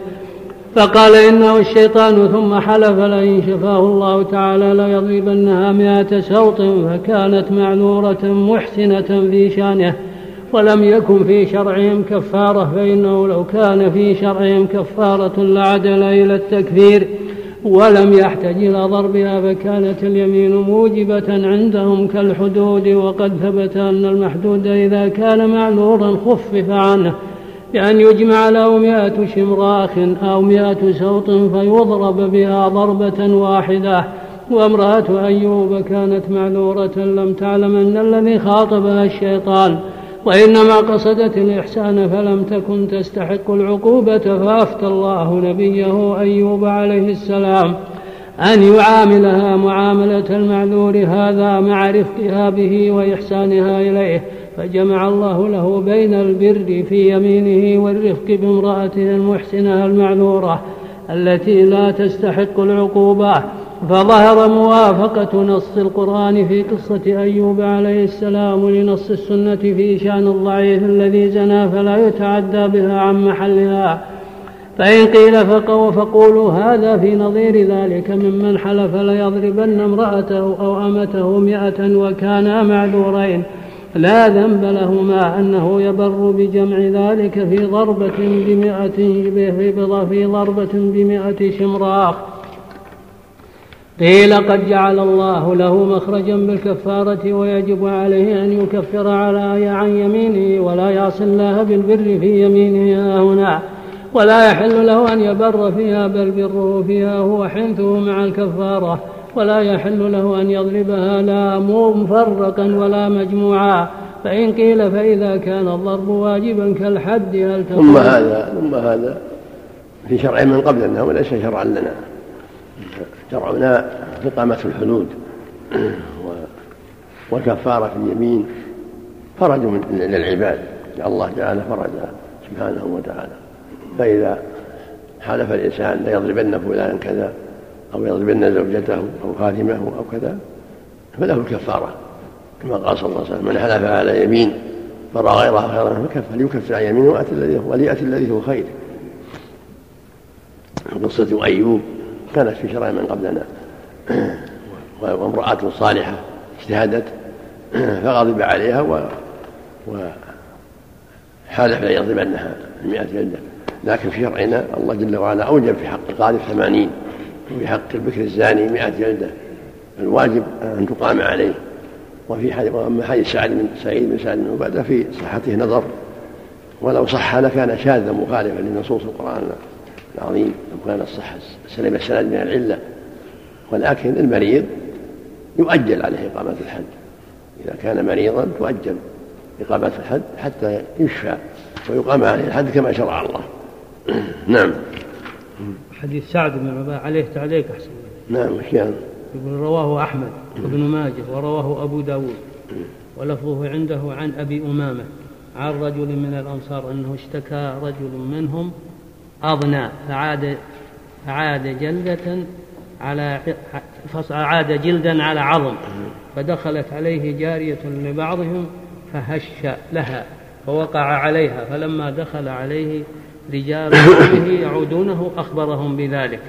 فقال إنه الشيطان ثم حلف لئن شفاه الله تعالى ليضربنها مائة سوط فكانت معذورة محسنة في شأنه ولم يكن في شرعهم كفارة فإنه لو كان في شرعهم كفارة لعدل إلى التكفير ولم يحتج إلى ضربها فكانت اليمين موجبة عندهم كالحدود وقد ثبت أن المحدود إذا كان معذورا خفف عنه بأن يجمع له مئة شمراخ أو مئة سوط فيضرب بها ضربة واحدة. وامرأة أيوب كانت معذورة لم تعلم أن الذي خاطبها الشيطان وإنما قصدت الإحسان فلم تكن تستحق العقوبة. فأفتى الله نبيه أيوب عليه السلام أن يعاملها معاملة المعذور هذا مع رفقها به وإحسانها إليه. فجمع الله له بين البر في يمينه والرفق بامرأته المحسنة المعذورة التي لا تستحق العقوبة. فظهر موافقة نص القرآن في قصة أيوب عليه السلام لنص السنة في شأن الضعيف الذي زنى فلا يتعدى بها عن محلها. فإن قيل فقوا فقولوا هذا في نظير ذلك ممن حلف ليضربن امرأته أو أمته مئة وكانا معذورين. لا ذنب لهما أنه يبر بجمع ذلك في ضربة بمئة في ضربة بمئة شمراخ قيل قد جعل الله له مخرجا بالكفارة ويجب عليه أن يكفر على عن يمينه ولا يعصي الله بالبر في يمينه هنا. ولا يحل له أن يبر فيها بل بره فيها هو حنثه مع الكفارة. ولا يحل له أن يضربها لا مفرقا ولا مجموعا. فإن قيل فإذا كان الضرب واجبا كالحد هل ثم هذا ثم هذا في شرع من قبلنا وليس شرعا لنا. شرعنا إقامة الحدود وكفارة اليمين. فرج للعباد. الله تعالى فرجها سبحانه وتعالى. فإذا حلف الإنسان ليضربن فلانا كذا أو يضربن زوجته أو خادمه أو كذا فله الكفارة كما قال صلى الله عليه وسلم من حلف على يمين فرأى غيرها خيرا فليكفر عن يمينه وليأتي الذي هو خير. قصة أيوب كانت في شرع من قبلنا. وامرأة صالحة اجتهدت فغضب عليها و وحالف لا يضربنها المئة جلدة. لكن في شرعنا الله جل وعلا أوجب في حق القاذف ثمانين وفي حق البكر الزاني مئة جلدة. الواجب أن تقام عليه. وفي حديث وأما حديث سعد بن سعيد بن سعد بن عبادة في صحته نظر. ولو صح لكان شاذا مخالفا لنصوص القرآن العظيم. لو كان الصح سلم السند من العلة. ولكن المريض يؤجل عليه إقامة الحد. إذا كان مريضا تؤجل إقامة الحد حتى يشفى ويقام عليه الحد كما شرع الله. نعم. حديث سعد بن عباده عليه تعليق أحسن نعم يعني؟ يقول رواه أحمد وابن ماجه ورواه أبو داود ولفظه عنده عن أبي أمامة عن رجل من الأنصار أنه اشتكى رجل منهم أضنى فعاد فعاد جلدة على عاد جلدا على عظم فدخلت عليه جارية لبعضهم فهش لها فوقع عليها فلما دخل عليه رجال به يعودونه أخبرهم بذلك.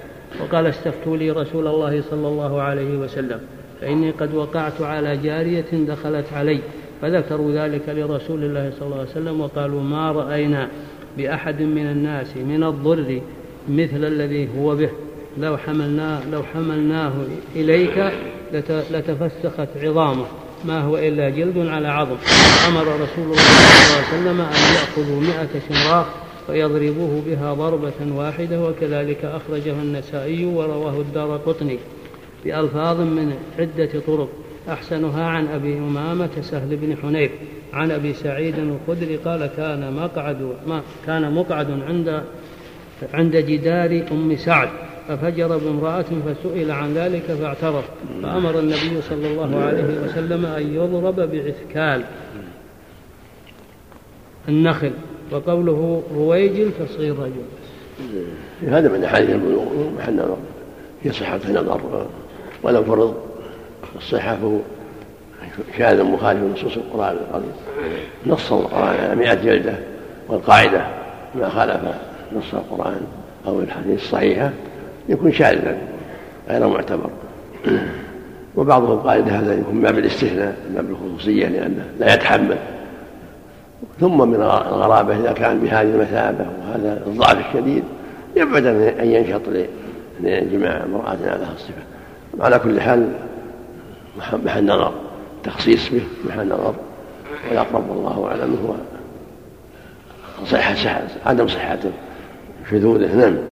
وقال استفتوا لي رسول الله صلى الله عليه وسلم فإني قد وقعت على جارية دخلت علي فذكروا ذلك لرسول الله صلى الله عليه وسلم وقالوا ما رأينا بأحد من الناس من الضر مثل الذي هو به. لو حملناه لو حملناه إليك لتفسخت عظامه. ما هو إلا جلد على عظم. أمر رسول الله صلى الله عليه وسلم أن يأخذوا مئة شمراخ ويضربوه بها ضربة واحدة وكذلك أخرجه النسائي ورواه الدار قطني بألفاظ من عدة طرق. أحسنها عن أبي أمامة سهل بن حنيف. عن أبي سعيد الخدري قال كان مقعد ما كان مقعد عند عند جدار أم سعد. ففجر بامرأة فسئل عن ذلك فاعترف. فأمر النبي صلى الله عليه وسلم أن يضرب بعثكال النخل. وقوله رويجل تصغير رجل. هذا من أحاديث البلوغ محل نظر. في صحة نظر ولو فرض الصحة فهو شاذ مخالف لنصوص القرآن العظيم. نص القرآن على مئة جلدة. والقاعدة ما خالف نص القرآن أو الحديث الصحيحة يكون شاذا غير معتبر. وبعضهم قال هذا يكون باب الاستثناء باب الخصوصية لأنه لا يتحمل. ثم من الغرابة إذا كان بهذه المثابة وهذا الضعف الشديد يبعد أن ينشط لجماع امرأة على الصفة. على كل حال محل نظر تخصيص به محل نظر والأقرب والله أعلم هو صحة عدم صحة شذوذه نعم